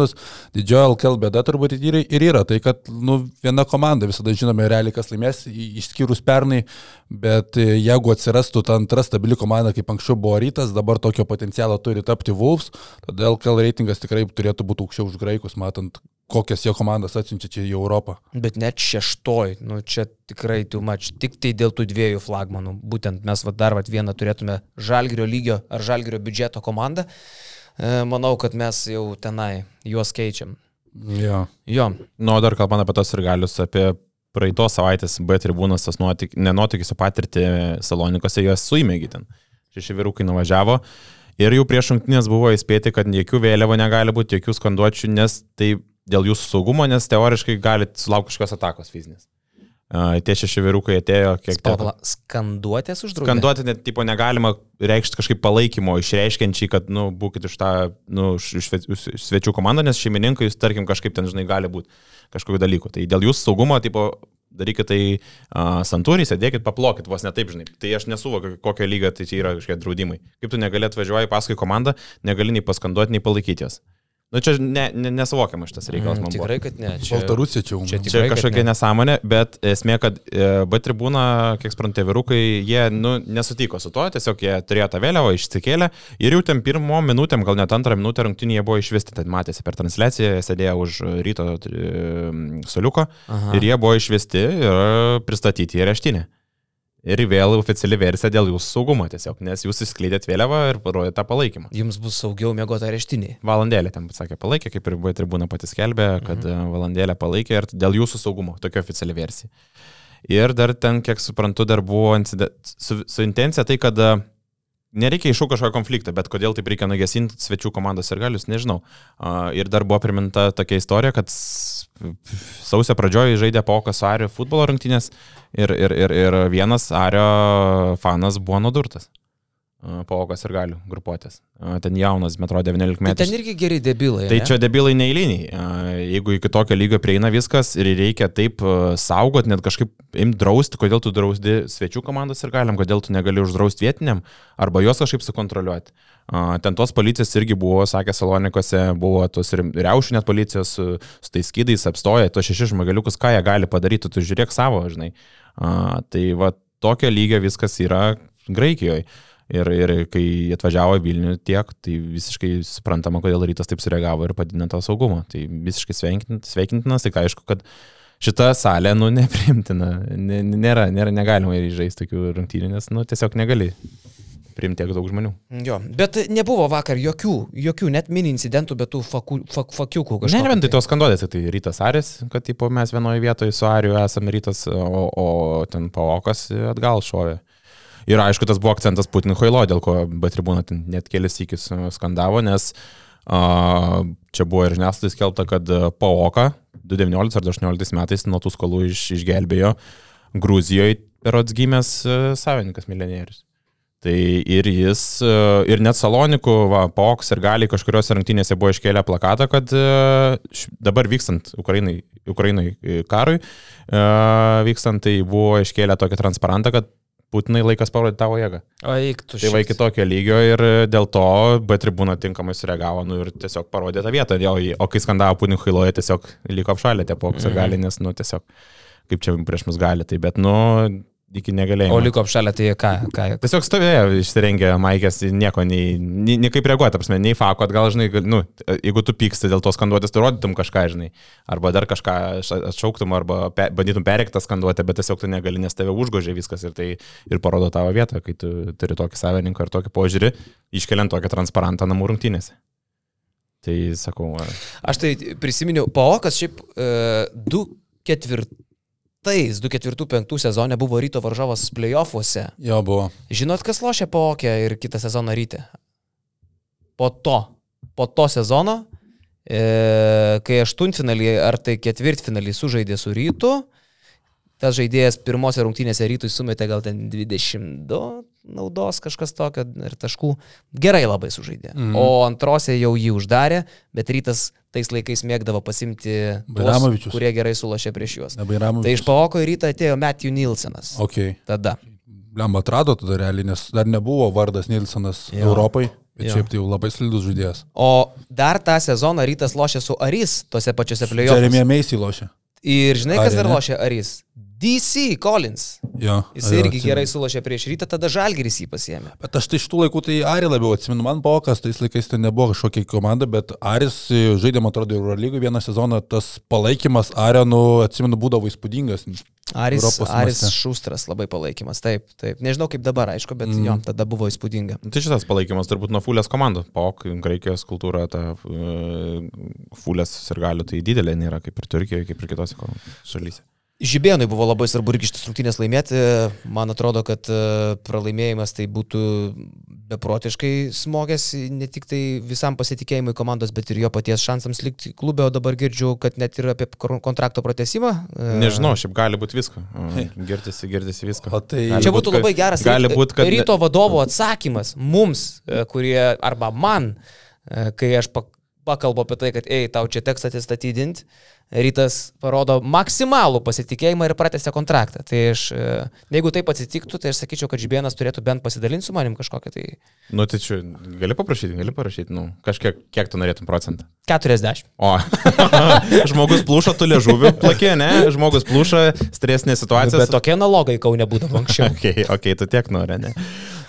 Didžioji LKL bėda turbūt ir ir yra tai, kad nu, viena komanda, visada žinome realiai, kas laimės, išskyrus pernai, bet e, jeigu atsirastų ta antra stabili komanda, kaip anksčiau buvo rytas, dabar tokio potencialo turi tapti Wolves, tada LKL reitingas tikrai turėtų būti aukščiau už Graikus, matant, kokias jo komandas atsiunčia čia į Europą. Bet net šeštoj, nu čia tikrai too much, tik tai dėl tų dviejų flagmanų. Būtent mes va, dar va, vieną turėtume žalgerio lygio ar žalgerio biudžeto komandą. E, Manau, kad mes jau tenai juos keičiam. Jo. Jo, Nu, dar kalbant apie tos ir galius, apie praeitos savaitės B tribūnas, tas nuotyk, nenotikis patirti Salonikose, juos suimėgi ten. Šeši vyrukai nuvažiavo ir jau prieš šimtinės buvo įspėti, kad jokių vėliavų negali būti, jokių skanduočių, nes tai dėl jūsų saugumo, nes teoriškai galite sulaukti kažkokios atakos fizinės. Tie šeši vyrukai atėjo, kiek ten. Pala, skanduotės uždraudė. Skanduoti net tipo negalima reikšti kažkaip palaikymo, išreiškiančiai, kad, nu, būkit už tą, nu, svečių komandą, nes šeimininkai jūs, tarkim, kažkaip ten, žinai, gali būti kažkokiu dalyku. Tai dėl jūsų saugumo, tipo, darykit tai uh, santūriai, sėdėkit, paplokit, vos ne taip, žinai. Tai aš nesuvokiu, kokio lygio tai čia yra kažkokie draudimai. Kaip tu negali atvažiuoji paskui komandą, negali nei paskanduoti, nei palaikyti jas. Nu, čia ne, ne, nesuvokiama šitas reikalas, Mm, man buvo. tikrai, kad ne. Čia, Baltarusija čia jau. čia čia kažkokia ne. nesąmonė, bet esmė, kad e, B tribūna, kiek suprantate, vyrukai, jie nu, nesutiko su to, tiesiog jie turėjo tą vėliavą, išsikėlė ir jau ten pirmo minutėm, gal net antrą minutę rungtynėje buvo išvesti, tai matėsi per transliaciją, sėdėjo už ryto e, soliuko Aha. ir jie buvo išvesti ir pristatyti į reštinę. Ir vėl oficiali versija dėl jūsų saugumo tiesiog, nes jūs įskleidėt vėliavą ir parodėte tą palaikymą. Jums bus saugiau mėgoti areštinį. Valandėlę ten pasakė palaikė, kaip ir buvo tribūna pati skelbė, kad mhm. valandėlę palaikė ir dėl jūsų saugumo, tokia oficiali versija. Ir dar ten, kiek suprantu, dar buvo incide... su, su intencija tai, kad e, nereikia iššūkti kažkokio konflikto, bet kodėl taip reikia nugesinti svečių komandos ir galius, nežinau. Ir dar buvo priminta tokia istorija, kad sausio pradžioje žaidė Paukas Ario futbolo rungtynės ir, ir, ir, ir vienas Ario fanas buvo nudurtas. Paukas ir galių grupuotės. Ten jaunas, metro 19 Tai metų. ten irgi geri debilai. Tai ne? čia debilai neįliniai. Jeigu iki tokio lygio prieina viskas ir reikia taip saugot, net kažkaip imti drausti, kodėl tu drausdi svečių komandos ir galim, kodėl tu negali uždrausti vietiniam, arba juos kažkaip sukontroliuoti. Ten tos policijos irgi buvo, sakė Salonikose, buvo tos riaušių net policijos su, su tais skydais apstoja, tos šeši žmogeliukus, ką jie gali padaryti, tu žiūrėk savo, žinai. Tai va tokio lygio viskas yra Graikijoje. Ir, ir kai atvažiavo į Vilnių tiek, tai visiškai suprantama, kodėl rytas taip sureagavo ir padidino tą saugumą. Tai visiškai sveikint- sveikintinas, tik aišku, kad šita salė, nu, neprimtina. Nė- Nėra, nėra, negalima žaisti tokių rungtynių, nes, nu, tiesiog negali priimti tiek daug žmonių. Jo, bet nebuvo vakar jokių, jokių net mini incidentų, bet tų faku, fak, fakiukų Ne, kažkokių. nebent tai tos skandodės, tai rytas Aris, kad tipo, mes vienoje vietoje su Ariu esame rytas, o, o ten Pavokas atgal šovė. Ir aišku, tas buvo akcentas Putin Hoilo, dėl ko B tribūna ten net kelis įkis skandavo, nes a, čia buvo ir žiniasklaidai skelbta, kad a, Pavoka 2019 ar 2018 metais nuo tų skolų iš, išgelbėjo Gruzijoje per atsgymęs savininkas milijonierius. Tai ir jis, e, ir net Salonikų, va, Poks ir gali kažkuriuose rungtynėse buvo iškėlę plakatą, kad e, dabar vykstant Ukrainai, Ukrainai e, karui, e, vykstant tai buvo iškėlę tokį transparantą, kad Putinai laikas parodyti tavo jėgą. O eik tu Tai va iki tokio lygio ir dėl to B tribūna tinkamai sureagavo nu, ir tiesiog parodė tą vietą. Jo, o kai skandavo Putinų Hailoje, tiesiog liko apšalę tie Poks ir gali, nes, nu, tiesiog kaip čia prieš mus gali. Tai bet, nu, iki negalėjimo. O liko apšalę, tai ką? ką Tiesiog stovėjo, išsirengė Maikės, nieko, nei, nei, nei kaip reaguoti, apsme, nei fako, atgal, žinai, gal- nu, jeigu tu pyksti dėl tos skanduotės, tu rodytum kažką, žinai, arba dar kažką ša- atšauktum, arba pe, bandytum perėkti tą skanduotę, bet tiesiog tu negali, nes tave užgožė viskas ir tai ir parodo tavo vietą, kai tu turi tokį savininką ir tokį požiūrį, iškeliant tokią transparantą namų rungtynėse. Tai sakau, va, Aš tai prisiminiau, Paokas šiaip e, du ketvirtais, ketvirtų penktų sezone buvo ryto varžovas playoffuose. Jo buvo. Žinot, kas lošia Paokę ir kitą sezoną ryte? Po to, po to sezono e, kai aštuntfinalį ar tai ketvirtfinalį sužaidė su rytu, tas žaidėjas pirmose rungtynėse rytui sumetė gal ten 22 naudos kažkas tokio ir taškų. Gerai labai sužaidė. Mhm. O antrose jau jį uždarė, bet rytas tais laikais mėgdavo pasimti tuos, kurie gerai sulošė prieš juos. Tai iš paoko į rytą atėjo Matthew Nilsenas. Ok. Tada. Lem atrado tada realiai, nes dar nebuvo vardas Nilsonas Jo. Europai, bet Jo. šiaip tai jau labai slidus žaidėjas. O dar tą sezoną rytas lošė su Aris tose pačiose plėjoje. Jeremija Meisy lošia. Ir žinai, kas Ari, dar lošė Aris? DC Collins. Jo. Jis jo, irgi atsimenu. gerai sulošė prieš rytą, tada Žalgiris jį pasiemė. Bet aš tai iš tų laikų tai Ari labiau atsimenu, man Bokas tais laikais tai nebuvo kažkokia komanda, bet Aris e, žaidė, man atrodo, Eurolygų vieną sezoną, tas palaikymas Arenų, atsimenu, būdavo įspūdingas. Aris, Europos Aris maste. Šustras labai palaikymas, taip, taip. Nežinau kaip dabar, aišku, bet mm. jo, tada buvo įspūdinga. Nu, Tai šitas palaikymas turbūt nuo Fulės komandų. POK, Graikijos kultūra, ta uh, Fulės ir galių tai didelė nėra kaip ir Turkijoje, kaip ir kitose šalyse. Žibėnui buvo labai svarbu irgi šitas rungtynės laimėti. Man atrodo, kad e, pralaimėjimas tai būtų beprotiškai smogęs ne tik tai visam pasitikėjimui komandos, bet ir jo paties šansams likti klube, o dabar girdžiu, kad net ir apie kontrakto pratesimą. e, Nežinau, šiaip gali būti visko. Girdisi, girdisi visko. O tai- Čia būt, būtų labai geras Gali būti, kad... ryto vadovo atsakymas mums, e, kurie, arba man, kai aš pak- pakalbu apie tai, kad, ei, tau čia teks atsistatydinti, rytas parodo maksimalų pasitikėjimą ir pratęsia kontraktą. Tai aš, e, jeigu taip atsitiktų, tai aš sakyčiau, kad Žibėnas turėtų bent pasidalinti su manim kažkokią tai Nu, tai čia gali paprašyti, gali parašyti, nu, kažkiek, kiek tu norėtum procentą. 40. O, žmogus plūšo, tu liežuviu plakė, ne? Žmogus plūšo, stresinė situacija. Bet tokie analogai kau nebūdavo anksčiau. Ok, ok, tu tiek nori, ne?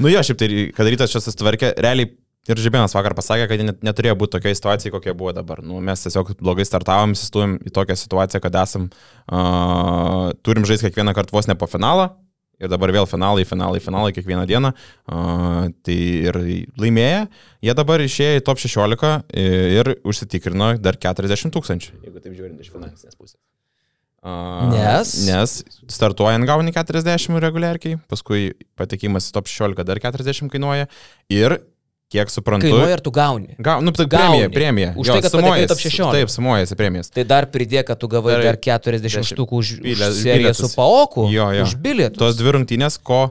Nu jo, šiaip tai, kad rytas čia susitvarkė, realiai ir Žibėnas vakar pasakė, kad net, neturėjo būti tokia situacija, kokia buvo dabar. Nu, mes tiesiog blogai startavom, įsistumėm į tokią situaciją, kad esam, uh, turim žaisti kiekvieną kartą vos ne po finalą. Ir dabar vėl finalai, finalai, finalai kiekvieną dieną. Uh, tai ir laimėję, jie dabar išėjo į top 16 ir užsitikrino dar 40 tūkstančių. Jeigu taip žiūrint iš finansinės pusės. Uh, Nes? Nes startuojant gauni 40 reguliarkiai, paskui patekimas į top 16 dar 40 kainuoja ir kiek suprantu... Kainuoja ir tu gauni. Ga, nu, tai Gauni. premija, premija. Už tai, kad į top 16. Taip, sumuojasi premijas. Tai dar pridėk, kad tu gavai Dar dar 40 dešimt štukų už, už bilietus. seriją su paoku. Jo, jo. Už bilietus. Tos dvi rungtynės, ko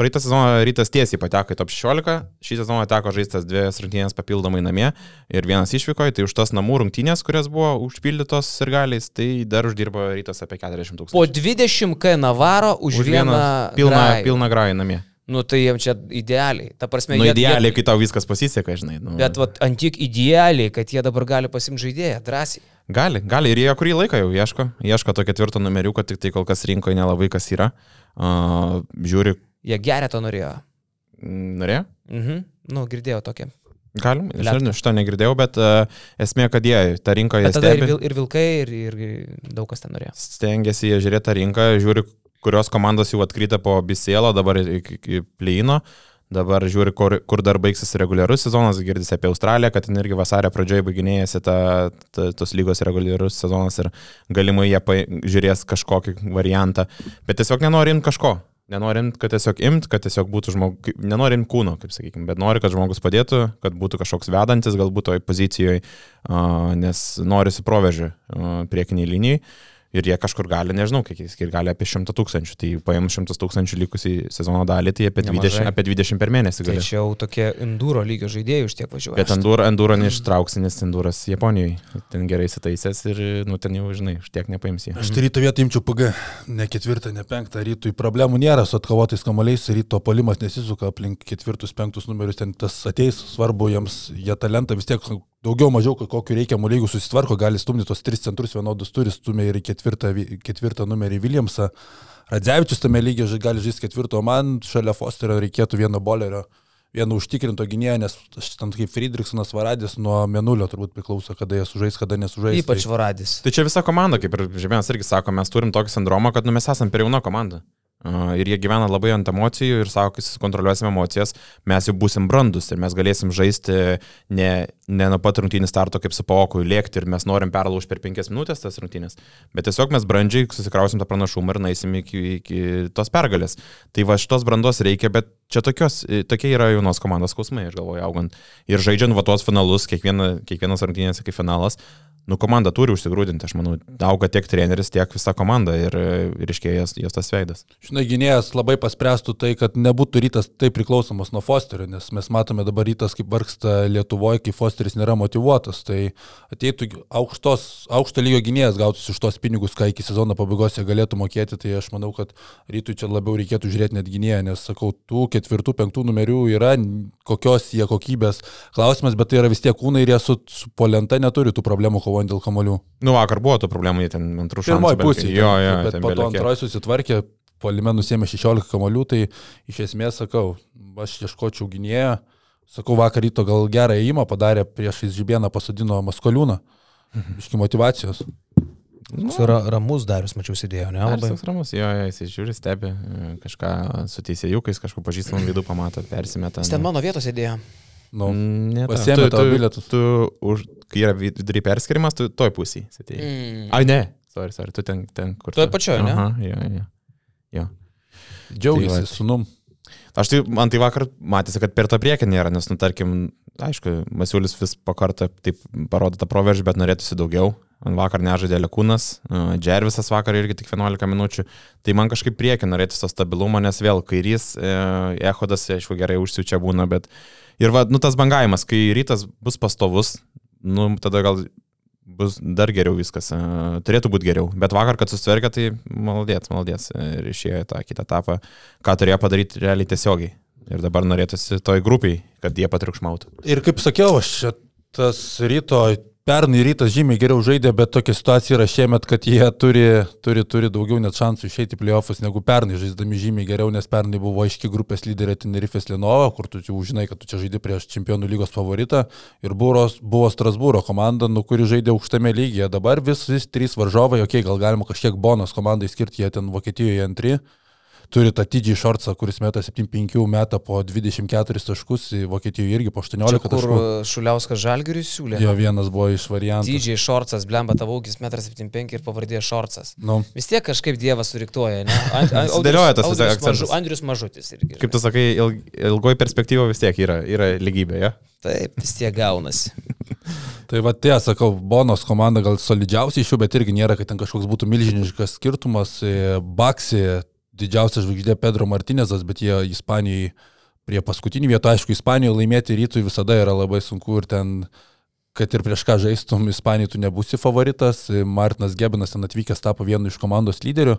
praeitą sezoną rytas tiesiai pateko į top 16, šį sezoną teko žaistas dvi rungtynės papildomai namie ir vienas išvykoje, tai už tas namų rungtynės, kurios buvo užpildytos ir galiais, tai dar uždirbo rytas apie 40 tūkstančių. Po 20 K Navaro už, už vieną pilną, grajų. pilną grajų namie. Nu tai jiems čia idealiai. Ta prasme, Nu, jie- idealiai, jie- kai tau viskas pasiseka, žinai. Nu, Bet vat, antiek idealiai, kad jie dabar gali pasimti žaidėją drąsiai. Gali, gali ir jie kurį laiką jau ieško, ieško to ketvirto numeriuko, tik tai kol kas rinkoje nelabai kas yra. Uh, žiūri, Jie geria to norėjo. norėjo? Mhm. Nu, girdėjau tokią. Galim, žinau, šito negirdėjau, bet uh, esmė, kad jie tą rinką jie tada ir, stebi, vil, ir vilkai, ir, ir daug kas ten norėjo. stengiasi jie žiūrėti tą rinką, žiūri, kurios komandos jau atkryta po bisėlo, dabar iki pleino. Dabar žiūri, kur, kur dar baigsis reguliarus sezonas, girdisi apie Australiją, kad ten irgi vasario pradžioje baiginėjasi ta, ta, tos lygos reguliarus sezonas ir galimai jie pa, žiūrės kažkokį variantą. Bet tiesiog nenori imti kažko. Nenorint, kad tiesiog imt, kad tiesiog būtų žmogus, nenorint kūno, kaip sakykime, bet nori, kad žmogus padėtų, kad būtų kažkoks vedantis galbūt toj pozicijoje, nes nori su provežiu uh, priekiniai linijai. Ir jie kažkur gali, nežinau, kiek jis gali apie 100 tūkstančių. Tai paėmus 100 tūkstančių likusį sezono dalį, tai apie 20, Nemažai. apie 20 per mėnesį gali. Čia jau tokie enduro lygio žaidėjai už tiek važiuoja. Bet enduro, enduro neištrauksi, nes enduras Japonijoje. Ten gerai įsitaisęs ir, nu, ten jau, žinai, už tiek nepaims jį. Aš tai ryto vietą imčiau PG, ne ketvirtą, ne penktą, rytui problemų nėra su atkovotais kamuoliais, ryto polimas nesisuka aplink ketvirtus, penktus numerius, ten tas ateis, svarbu jiems, jie talentą vis tiek daugiau mažiau kokiu reikiamu lygiu susitvarko, gali stumti tos tris centrus vienodus turi, stumia ir ketvirtą, vi- ketvirtą numerį Williamsą. Radzevičius tame lygiai gali žaisti ketvirto, o man šalia Fosterio reikėtų vieno bolerio. Vieno užtikrinto gynėjo, nes aš ten kaip Friedrichsonas Varadis nuo menulio turbūt priklauso, kada jie sužais, kada nesužais. Ypač varadis. Tai čia visa komanda, kaip ir Žemėnas irgi sako, mes turim tokį sindromą, kad nu, mes esame per jauna komanda. Ir jie gyvena labai ant emocijų ir sako, kai susikontroliuosim emocijas, mes jau busim brandus ir mes galėsim žaisti ne, ne nuo pat rungtynį starto kaip su paokui lėkti ir mes norim perlaužti per penkias minutės tas rungtynės, bet tiesiog mes brandžiai susikrausim tą pranašumą ir naisim iki, iki tos pergalės. Tai va šitos brandos reikia, bet čia tokios, tokie yra jaunos komandos skausmai, aš galvoju, augant. Ir žaidžiant va tuos finalus, kiekviena, kiekvienas rungtynės kaip finalas, nu, komanda turi užsigrūdinti, aš manau, auga tiek treneris, tiek visa komanda ir, ir iškėja jos, jos tas veidas. Žinai, gynėjas labai paspręstų tai, kad nebūtų rytas taip priklausomas nuo Fosterio, nes mes matome dabar rytas, kaip vargsta Lietuvoje, kai Fosteris nėra motivuotas. Tai ateitų aukštos, aukšto lygio gynėjas gautųsi už tos pinigus, ką iki sezono pabaigos jie galėtų mokėti. Tai aš manau, kad rytui čia labiau reikėtų žiūrėti net gynėją, nes sakau, tų ketvirtų, penktų numerių yra, kokios jie kokybės klausimas, bet tai yra vis tiek kūnai ir jie su, su polenta neturi tų problemų kovojant dėl kamolių. Nu, vakar buvo tų problemų, jie ten antrų šansų. Pirmoji pusė. Jo, jo, bet po to antroji susitvarkė, polime nusėmė 16 kamolių, tai iš esmės sakau, aš ieškočiau gynėją, sakau, vakar ryto gal gerą įimą padarė prieš Žibieną pasodino Maskoliūną. Iški motivacijos. Su ra ramus darius, mačiau, sėdėjo, ne? Labai. toks ramus, jo, jo, jis žiūri, stebi, e, kažką su teisėjukais, kažkokiu pažįstamu vidų pamato, persimeta. Jis ten mano vietos sėdėjo. Nu, pasiėmė tu- tavo tu- bilietus. Tu, už, kai yra vidury perskirimas, tu toj pusėje sėdėjai. Mm. Ai, ne, sorry, sorry, tu ten, ten kur. Toj tu- pačioj, ne? Aha, jo, jo. jo. džiaugiasi Tai sunum. Aš tai, man tai vakar matėsi, kad per tą priekį nėra, nes, nu, tarkim, aišku, Masiulis vis po kartą taip parodo tą proveržį, bet norėtųsi daugiau. Man vakar nežaidė Lekūnas, Džervisas vakar irgi tik 11 minučių. Tai man kažkaip priekį norėtųsi to stabilumo, nes vėl kairys, Ehodas, aišku, gerai užsiučia būna, bet... Ir va, nu, tas bangavimas, kai rytas bus pastovus, nu, tada gal bus dar geriau viskas. e, Turėtų būti geriau. Bet vakar, kad susitvarkė, tai maldės, maldės. Ir išėjo tą kitą etapą, ką turėjo padaryti realiai tiesiogiai. Ir dabar norėtųsi toj grupiai, kad jie patriukšmautų. Ir kaip sakiau, aš tas ryto, pernai rytas žymiai geriau žaidė, bet tokia situacija yra šiemet, kad jie turi, turi, turi daugiau net šansų išeiti į playoffus negu pernai, žaisdami žymiai geriau, nes pernai buvo aiški grupės lyderė Tenerifės Lenova, kur tu jau žinai, kad tu čia žaidži prieš čempionų lygos favoritą ir buvo, buvo Strasbūro komanda, nu, kuri žaidė aukštame lygyje. Dabar vis, vis trys varžovai, okei, okay, gal galima kažkiek bonus komandai skirti, jie ten Vokietijoje antri. Turi tą Tidžiai Šorcą, kuris meta 7-5 metą po 24 taškus, į Vokietijoje irgi po 18 Čia kur taškų. Šuliauskas Žalgirius siūlė. Jo vienas buvo iš variantų. Dydžiai Šorcas, blemba tavo ūkis 1,75 ir pavardė Šorcas. Nu, Vis tiek kažkaip Dievas suriktuoja, ne? An- an- Sudėlioja tas Audrius akcentas. Mažu- Andrius Mažutis irgi. Kaip tu sakai, ilg, ilgoji perspektyva vis tiek yra, yra lygybė, ja? Taip, vis tiek gaunasi. tai va, tie, sakau, Bonos komanda gal solidžiausiai iš jų, bet irgi nėra, kad ten kažkoks būtų milžiniškas skirtumas. Baksi, didžiausia žvaigždė Pedro Martinezas, bet jie Ispanijai prie paskutinių vietų, aišku, Ispanijoje laimėti rytui visada yra labai sunku ir ten, kad ir prieš ką žaistum, Ispanijai tu nebūsi favoritas. Martinas Gebinas ten atvykęs tapo vienu iš komandos lyderių.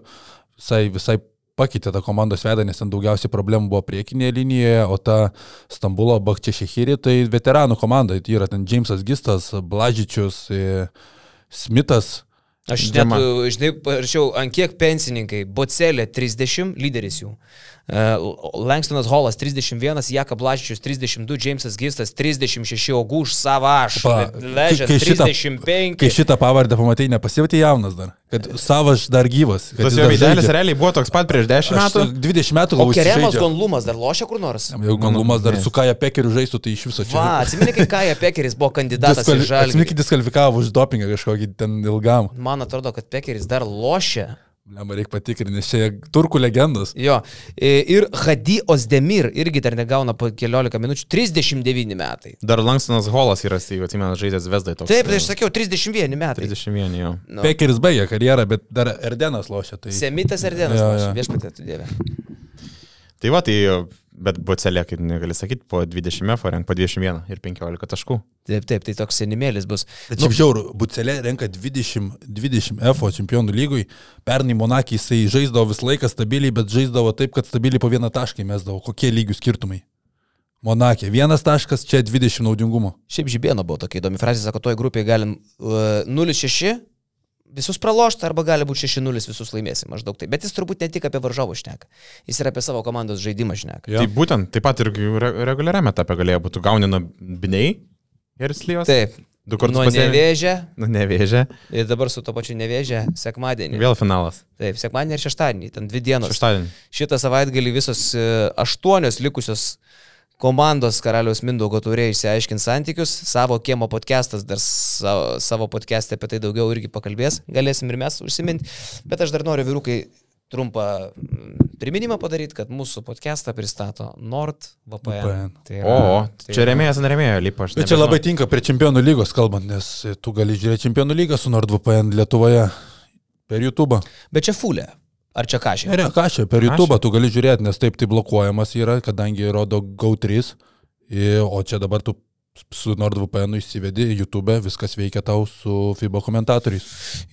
Visai, visai pakeitė tą komandos vedą, nes ten daugiausiai problemų buvo priekinėje linijoje, o ta Stambulo Bakčiašehiri tai veteranų komanda. Tai yra ten Jamesas Gistas, Blažičius, e, Smithas. Aš net, Džema. žinai, parašiau, ant kiek pensininkai. Bocelė 30, lyderis jų. Lankstonas Holas 31, Jaka Blažičius 32, Jamesas Gistas 36, Oguš Savaš, Ležas kai šitą- 35. Kai šitą pavardę pamatai, nepasijauti jaunas dar. Kad savas dar gyvas. kad Tas jo dar veidelis realiai buvo toks pat prieš 10 Aš metų. 20 metų galvoju, Keremas. Gonlumas dar lošia kur nors? Jau Gonlumas dar Ne. su Kaja Pekeriu žaistų, tai iš viso čia. Va, atsimeni, kai Kaja Pekeris buvo kandidatas į Atsimink, žalį. diskvalifikavo už dopingą kažkokį ten ilgam. Man atrodo, kad Pekeris dar lošia. Lemba reikia patikrinti, čia turkų legendos. Jo. E, Ir Hadi Ozdemir irgi dar negauna po keliolika minučių. 39 metai. Dar Lankstonas Holas yra, jeigu atsimenu, žaidęs Vesdai toks. Taip, tai aš sakiau, 31 metai. 31 jau. Nu. Pekeris baigė karjerą, bet dar Erdenas lošia. Tai... Semitas ar dienas, Jo, jo. viešpatė, tu dieve. Tai va, tai, bet Bocelė, kaip negali sakyti, po 20 F, renk po 21 ir 15 taškų. Taip, taip, tai toks senimėlis bus. Bet šiaip žiauru, Bucelė renka 20, 20 F čempionų lygui. Pernai Monakį jisai žaisdavo visą laiką stabiliai, bet žaisdavo taip, kad stabiliai po vieną tašką mesdavo. Kokie lygių skirtumai? Monakė, vienas taškas, čia 20 naudingumo. Šiaip Žibėno buvo tokia įdomi frazė, sako, toj grupėje galim uh, 0-6 visus pralošti arba gali būti 6-0 visus laimėsim, maždaug tai. Bet jis turbūt ne tik apie varžovų šneka, jis ir apie savo komandos žaidimą šneka. Jo. Tai būtent, taip pat ir re reguliariame etape galėjo būti gauni nuo biniai ir slyvas. Taip, Du kartus Nuo pasiėmė. nevėžė Nu, nevėžė. ir dabar su to pačiu nevėžė sekmadienį. Vėl finalas. Taip, sekmadienį ir šeštadienį, ten dvi dienos. Šeštadienį. Šitą savaitgalį visos e, aštuonios likusios komandos Karaliaus Mindaugo turėjo išsiaiškinti santykius. Savo kiemo podcastas dar savo, savo podcast'e apie tai daugiau irgi pakalbės. Galėsim ir mes užsiminti. Bet aš dar noriu vyrukai trumpą mm, priminimą padaryti, kad mūsų podcastą pristato NordVPN. VPN. Tai O, o, tai čia remėjas, neremėjo, lipa aš. Bet čia labai tinka prie čempionų lygos kalbant, nes tu gali žiūrėti čempionų lygą su NordVPN Lietuvoje per YouTube. Bet čia fulė. Ar čia kažkai? Ne, ką čia, per YouTube tu gali žiūrėti, nes taip tai blokuojamas yra, kadangi rodo GO3, i- o čia dabar tu su NordVPN įsivedi YouTube, viskas veikia tau su FIBA komentatoriais.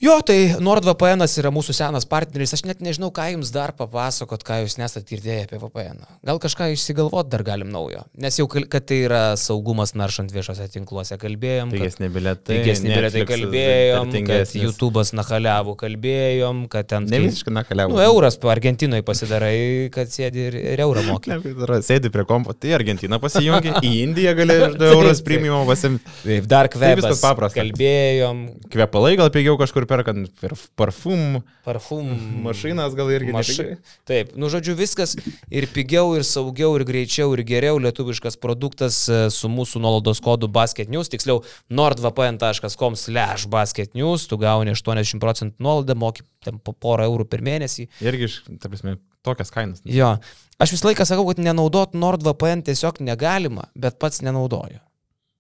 Jo, tai NordVPN yra mūsų senas partneris. Aš net nežinau, ką jums dar papasakot, ką jūs nesat girdėję apie VPN. Gal kažką išsigalvot dar galim naujo. Nes jau, kad tai yra saugumas naršant viešose tinkluose, kalbėjom. kad- Pigesni biletai. Pigesni bilietai kalbėjom, kad. YouTube'as nakaliavo kalbėjom, kad ten... Ne visiškai nakaliavo. Nu, euras po Argentinoje pasidarai, kad sėdi ir, ir eurą tai yra, Sėdi prie kompo, tai Argentina pasijungi, į Indiją gali už 2 eurus premium pasimti. Taip, dar kvepas. paprasta. Kalbėjom, Kvepalai gal pigiau kažkur perkant, per parfum, parfum. mašinas gal irgi nepigiai. Taip, nu žodžiu, viskas ir pigiau, ir saugiau, ir greičiau, ir geriau lietuviškas produktas e, su mūsų nuolaidos kodu Basket News, tiksliau nordvpn.com slash basket news, tu gauni 80 procentų nuolaidą, moki ten po porą eurų per mėnesį. Irgi, iš, ta prasme, tokias kainas. Jo, aš visą laiką sakau, kad nenaudot nordvpn tiesiog negalima, bet pats nenaudoju.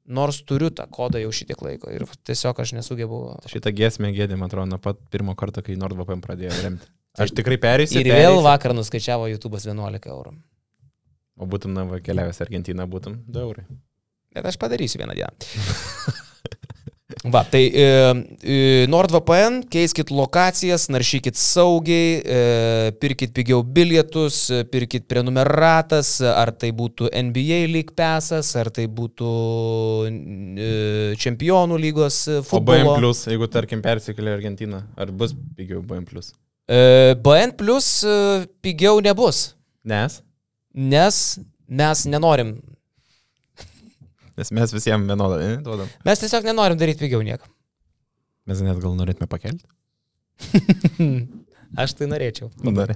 Nors turiu tą kodą jau šitiek laiko ir tiesiog aš nesugebu. Šitą giesmę gėdė, man atrodo, nuo pat pirmo karto, kai NordVPN pradėjo remti. Aš tikrai perėsiu. Ir vėl vakar nuskaičiavo YouTube'as 11 eurų. O būtum na, keliavęs Argentiną, būtum 2 eurai. Bet aš padarysiu vieną dieną. Va, tai e, e, NordVPN, keiskit lokacijas, naršykit saugiai, e, pirkit pigiau bilietus, e, pirkit prenumeratas, ar tai būtų NBA lyg pesas, ar tai būtų e, čempionų lygos e, O BM futbolo. jeigu tarkim persikėlė Argentiną, ar bus pigiau BM? E, BN plus e, pigiau nebus, Nes, nes mes nenorim, nes mes visiems vienodą ne, duodam. mes tiesiog nenorim daryti pigiau nieko. Mes net gal norėtume pakelti. Aš tai norėčiau. Padarė.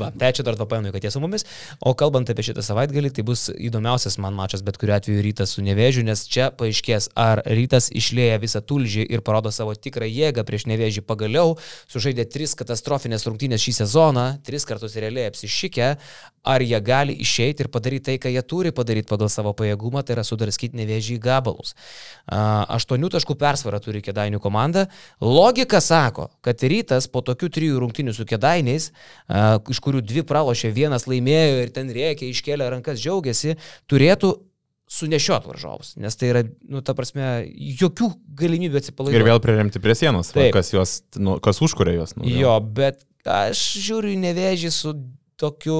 Va, tai ačiū dar VPN, kad jie su mumis. O kalbant apie šitą savaitgalį, tai bus įdomiausias man mačas, bet kuriuo atveju rytas su nevėžiu, nes čia paaiškės, ar rytas išlėja visą tulžį ir parodo savo tikrą jėgą prieš nevėžį pagaliau, sužaidė tris katastrofinės rungtynės šį sezoną, tris kartus realiai apsišykę, ar jie gali išeiti ir padaryti tai, ką jie turi padaryti pagal savo pajėgumą, tai yra sudarskyti nevėžį į gabalus. Aštuonių taškų persvarą turi kėdainių komanda. Logika sako, kad rytas po tokių trijų rungtynių su kėdainiais, a, iš kurių dvi pralošė, vienas laimėjo ir ten rėkė, iškėlė rankas, džiaugiasi, turėtų sunešiot varžovus, nes tai yra, nu, ta prasme, jokių galimybių atsipalaiduoti. Ir vėl priremti prie sienos, Taip. kas, juos, nu, kas užkuria juos. Nu. Jo, bet aš žiūriu nevėžį su tokiu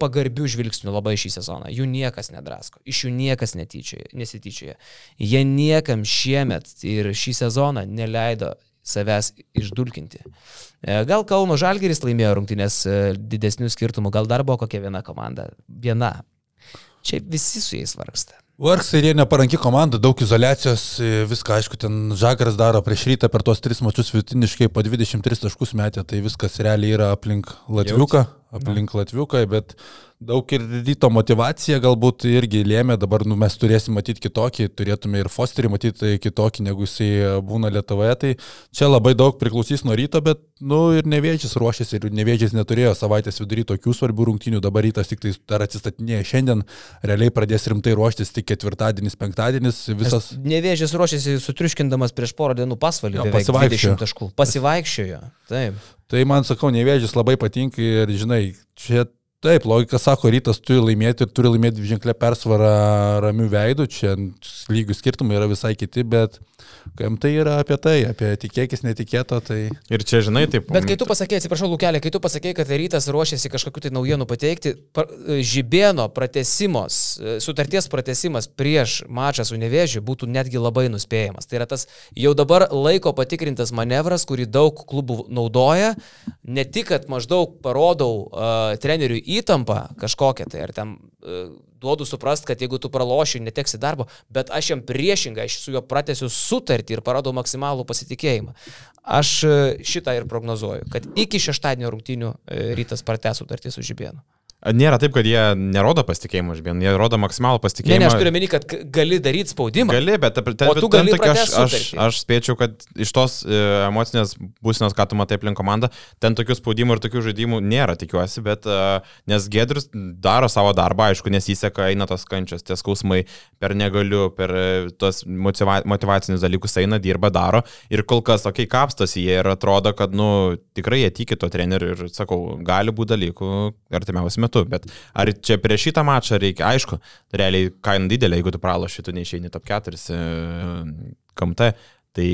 pagarbiu žvilgsniu labai šį sezoną. Jų niekas nedrasko, iš jų niekas netyčioja, nesityčioja. Jie niekam šiemet ir šį sezoną neleido savęs išdulkinti. E, Gal Kauno Žalgeris laimėjo rungtynės e, didesnių skirtumų, gal dar buvo kokia viena komanda. Viena. Čia visi su jais vargsta. Vargs ir jie neparanki komanda, daug izolacijos, e, viską aišku, ten Žagaras daro prieš rytą per tuos tris mačius vidutiniškai po 23 taškus metė, tai viskas realiai yra aplink Latviuką, aplink Latviuką, bet daug ir ryto motivacija galbūt irgi lėmė, dabar nu, mes turėsim matyti kitokį, turėtume ir Fosterį matyti kitokį, negu jisai būna Lietuvoje, tai čia labai daug priklausys nuo ryto, bet nu, ir nevėžys ruošiasi, ir nevėžys neturėjo savaitės vidury tokių svarbių rungtynių, dabar rytas tik tai dar atsistatinėja šiandien, realiai pradės rimtai ruoštis tik ketvirtadienis, penktadienis, visas... Nevėžės ruošiasi sutriuškindamas prieš porą dienų pasvalį. Pasivaikščiojo. 20 taškų. Pasivaikščiojo. Taip. Tai man sakau, nevėžys labai patinka ir žinai, čia taip, logika sako, rytas turi laimėti ir turi laimėti dviženklę persvarą ramių veidų, čia lygių skirtumai yra visai kiti, bet kam tai yra apie tai, apie tikėkis netikėto, tai... Ir čia, žinai, taip. Bet kai tu pasakėjai, atsiprašau, Lukelė, kai tu pasakėjai, kad rytas ruošiasi kažkokiu tai naujienų pateikti, par, žibėno pratesimos, sutarties pratesimas prieš mačą su nevėžiu būtų netgi labai nuspėjamas. Tai yra tas jau dabar laiko patikrintas manevras, kurį daug klubų naudoja. Ne tik, kad maždaug parodau uh, treneriui įtampa kažkokia, tai ar ten e, duodu suprast, kad jeigu tu praloši, neteksi darbo, bet aš jam priešingai, aš su juo pratęsiu sutartį ir parodau maksimalų pasitikėjimą. Aš e, šitą ir prognozuoju, kad iki šeštadienio rungtynių e, rytas pratęs sutartį su Žibėnu. Nėra taip, kad jie nerodo pasitikėjimo, žbien, jie rodo maksimalų Ne, pasitikėjimą. ne, aš turiu meni, kad gali daryti spaudimą. Gali, bet ten, tu ten gali tokia, aš, aš, aš spėčiau, kad iš tos e, emocinės būsenos, ką tu matai aplink komandą, ten tokių spaudimų ir tokių žaidimų nėra, tikiuosi, bet e, nes Gedris daro savo darbą, aišku, nesiseka, eina tos kančios, tie skausmai per negaliu, per e, tos motiva motivacinius dalykus eina, dirba, daro ir kol kas, okei, okay, kapstosi jie ir atrodo, kad, nu, tikrai jie tiki to treneriu ir, sakau, gali būti dalykų artimiausiu metu, bet ar čia prieš šitą mačą reikia, aišku, realiai kaina didelė, jeigu tu praloši, tu neišeini top 4 KMT, tai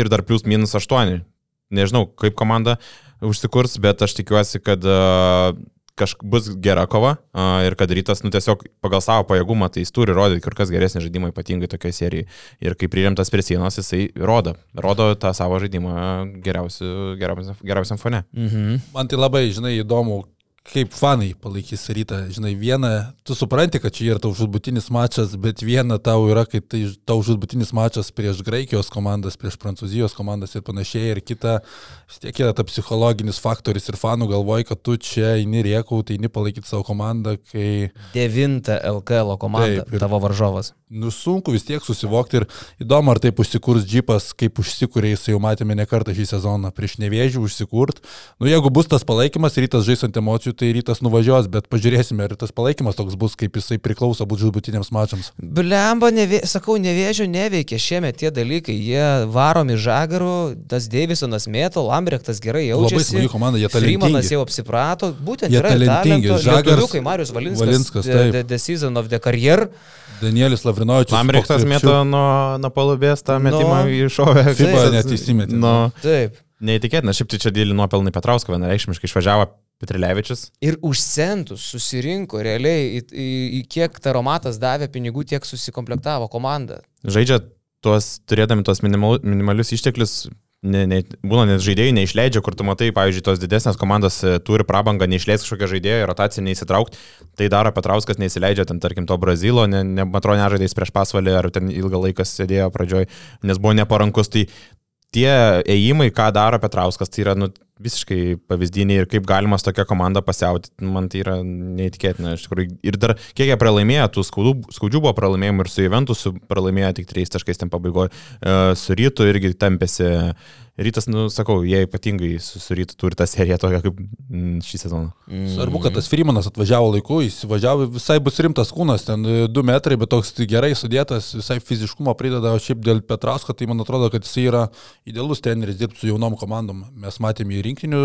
ir dar plus minus 8. Nežinau, kaip komanda užsikurs, bet aš tikiuosi, kad kažkas bus gera kova a, ir kad rytas, nu tiesiog pagal savo pajėgumą, tai jis turi rodyti kur kas geresnį žaidimą, ypatingai tokioje serijoje. Ir kai pririmtas prie sienos, jisai rodo, rodo tą savo žaidimą geriausiam, geriausiam fone. Mhm. Man tai labai, žinai, įdomu, kaip fanai palaikys rytą. Žinai, viena, tu supranti, kad čia yra tau žudbutinis mačas, bet viena tau yra, kai tai tau žudbutinis mačas prieš Graikijos komandas, prieš Prancūzijos komandas ir panašiai. Ir kita, vis tiek yra ta psichologinis faktorius ir fanų galvoj, kad tu čia eini riekau, tai eini palaikyti savo komandą, kai... Devinta LKL komanda, Taip, ir- tavo varžovas. Nu, sunku vis tiek susivokti ir įdomu, ar taip užsikurs džipas, kaip užsikūrė, jis jau matėme ne kartą šį sezoną, prieš nevėžį užsikurt. Nu, jeigu bus tas palaikymas, rytas žais ant emocijų, tai rytas nuvažiuos, bet pažiūrėsime, ar tas palaikymas toks bus, kaip jisai priklauso būt žudbutiniams mačams. Blemba, nevė, sakau, nevėžio neveikia šiemet tie dalykai. Jie varomi žagarų, tas Davisonas mėto, Lambrechtas gerai Labai jaučiasi. smagi komanda, jie talentingi. jau apsiprato, būtent Jie talentingi, Lietuviukai, Marius Valinskas, Valinskas, the, the, the Season of the Career. Danielius Lavrinovičius. Lambrechtas mėto nuo, nuo palubės tą metimą iššovė. FIBA net įsimetė. Nu, Taip. neįtikėtina, šiaip tai čia dėlį nuopelnai Petrausko vienareikšmiškai išvažiavo Petrilevičius. Ir už centus susirinko realiai, į, į, į kiek taromatas davė pinigų, tiek susikomplektavo komanda. Žaidžia tuos, turėdami tuos minimal, minimalius išteklius, ne, ne, būna net žaidėjai neišleidžia, kur tu matai, pavyzdžiui, tos didesnės komandos e, turi prabangą neišleis kažkokią žaidėją, rotaciją neįsitraukti. Tai daro Petrauskas, neįsileidžia ten, tarkim, to Brazilo, ne, ne, man atrodo, nežaidėjais prieš pasvalį, ar ten ilgą laiką sėdėjo pradžioj, nes buvo neparankus. Tai tie ėjimai, ką daro Petrauskas, tai yra nu, visiškai pavyzdiniai ir kaip galima su tokia komanda pasiauti, man tai yra neįtikėtina. Ir dar kiek jie pralaimėjo, tų skaudų, skaudžių buvo pralaimėjimų ir su Juventusu pralaimėjo tik 3 taškais ten pabaigoje, su Rytu irgi tampėsi. Rytas, nu, sakau, jie ypatingai su, su Rytu turi tą seriją tokią kaip mm, šį sezoną. Svarbu, kad tas Freemanas atvažiavo laiku, jis važiavo, visai bus rimtas kūnas, ten 2 metrai, bet toks gerai sudėtas, visai fiziškumo prideda, o šiaip dėl Petrausko, tai man atrodo, kad jis yra idealus treneris dirbti su jaunom komandom. Mes matėme į rinktinių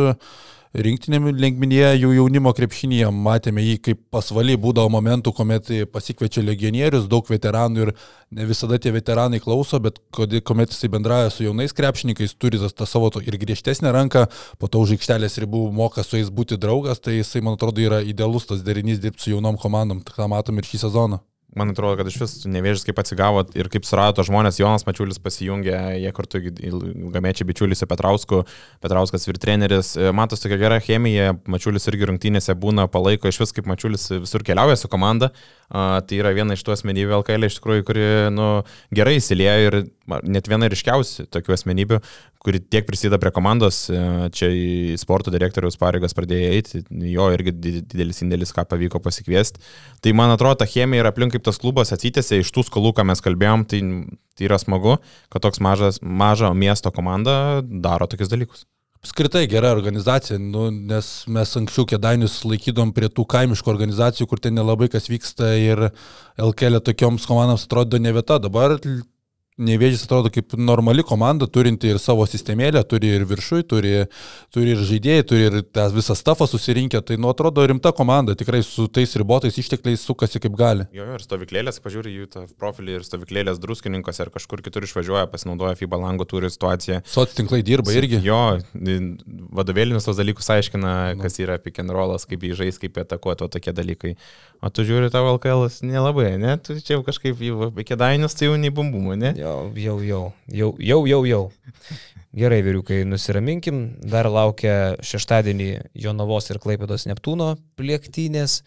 rinktinėm lengminėje, jų jaunimo krepšinėje, matėme jį kaip pasvaly būdavo momentų, kuomet pasikviečia legionierius, daug veteranų ir ne visada tie veteranai klauso, bet kuomet jisai bendrauja su jaunais krepšininkais, turi tą, savo ir griežtesnę ranką, po to už aikštelės ribų moka su jais būti draugas, tai jisai, man atrodo, yra idealus tas derinys dirbti su jaunom komandom, tą matom ir šį sezoną. Man atrodo, kad iš vis nevėžys kaip atsigavo ir kaip surado žmonės, Jonas Mačiulis pasijungė, jie kartu ilgamečiai bičiuliai su Petrausku, Petrauskas ir treneris. Matos tokia gera chemija, Mačiulis irgi rungtynėse būna palaiko, iš vis kaip Mačiulis visur keliauja su komanda. A, tai yra viena iš tų asmenybių LKL, iš tikrųjų, kuri nu, gerai įsilieja ir net viena ryškiausių tokių asmenybių, kuri tiek prisideda prie komandos, e, čia į sporto direktoriaus pareigas pradėjo eiti, jo irgi di- didelis indėlis, ką pavyko pasikviesti. Tai man atrodo, ta chemija ir aplink kaip tas klubas atsitėsi iš tų skolų, ką mes kalbėjom, tai, tai yra smagu, kad toks mažas, mažo miesto komanda daro tokius dalykus. Apskritai gera organizacija, nu, nes mes anksčiau kėdainius laikydom prie tų kaimiškų organizacijų, kur ten nelabai kas vyksta ir LKL tokioms komandams atrodo ne vieta. Dabar Nevėžys atrodo kaip normali komanda, turinti ir savo sistemėlę, turi ir viršui, turi, turi ir žaidėjai, turi ir tą visą stafą susirinkę. Tai, nu, atrodo rimta komanda, tikrai su tais ribotais ištekliais sukasi kaip gali. Jo, jo, ir stovyklėlės, pažiūrė jų tą profilį ir stovyklėlės druskininkose ar kažkur kitur išvažiuoja, pasinaudoja FIBA lango, turi situaciją. Soc tinklai dirba irgi. Jo, vadovėlinis tos dalykus aiškina, kas yra pick and rollas, kaip jį žais, kaip atakuoti, o tokie dalykai. O tu žiūri tavo LKL nelabai, ne? Tu čia jau kažkaip jau iki dainius, tai jau nei bumbumo, ne? Jau, jau, jau, jau, jau, jau, jau. Gerai, vyriukai, nusiraminkim. Dar laukia šeštadienį Jonavos ir Klaipėdos Neptūno plėktynės.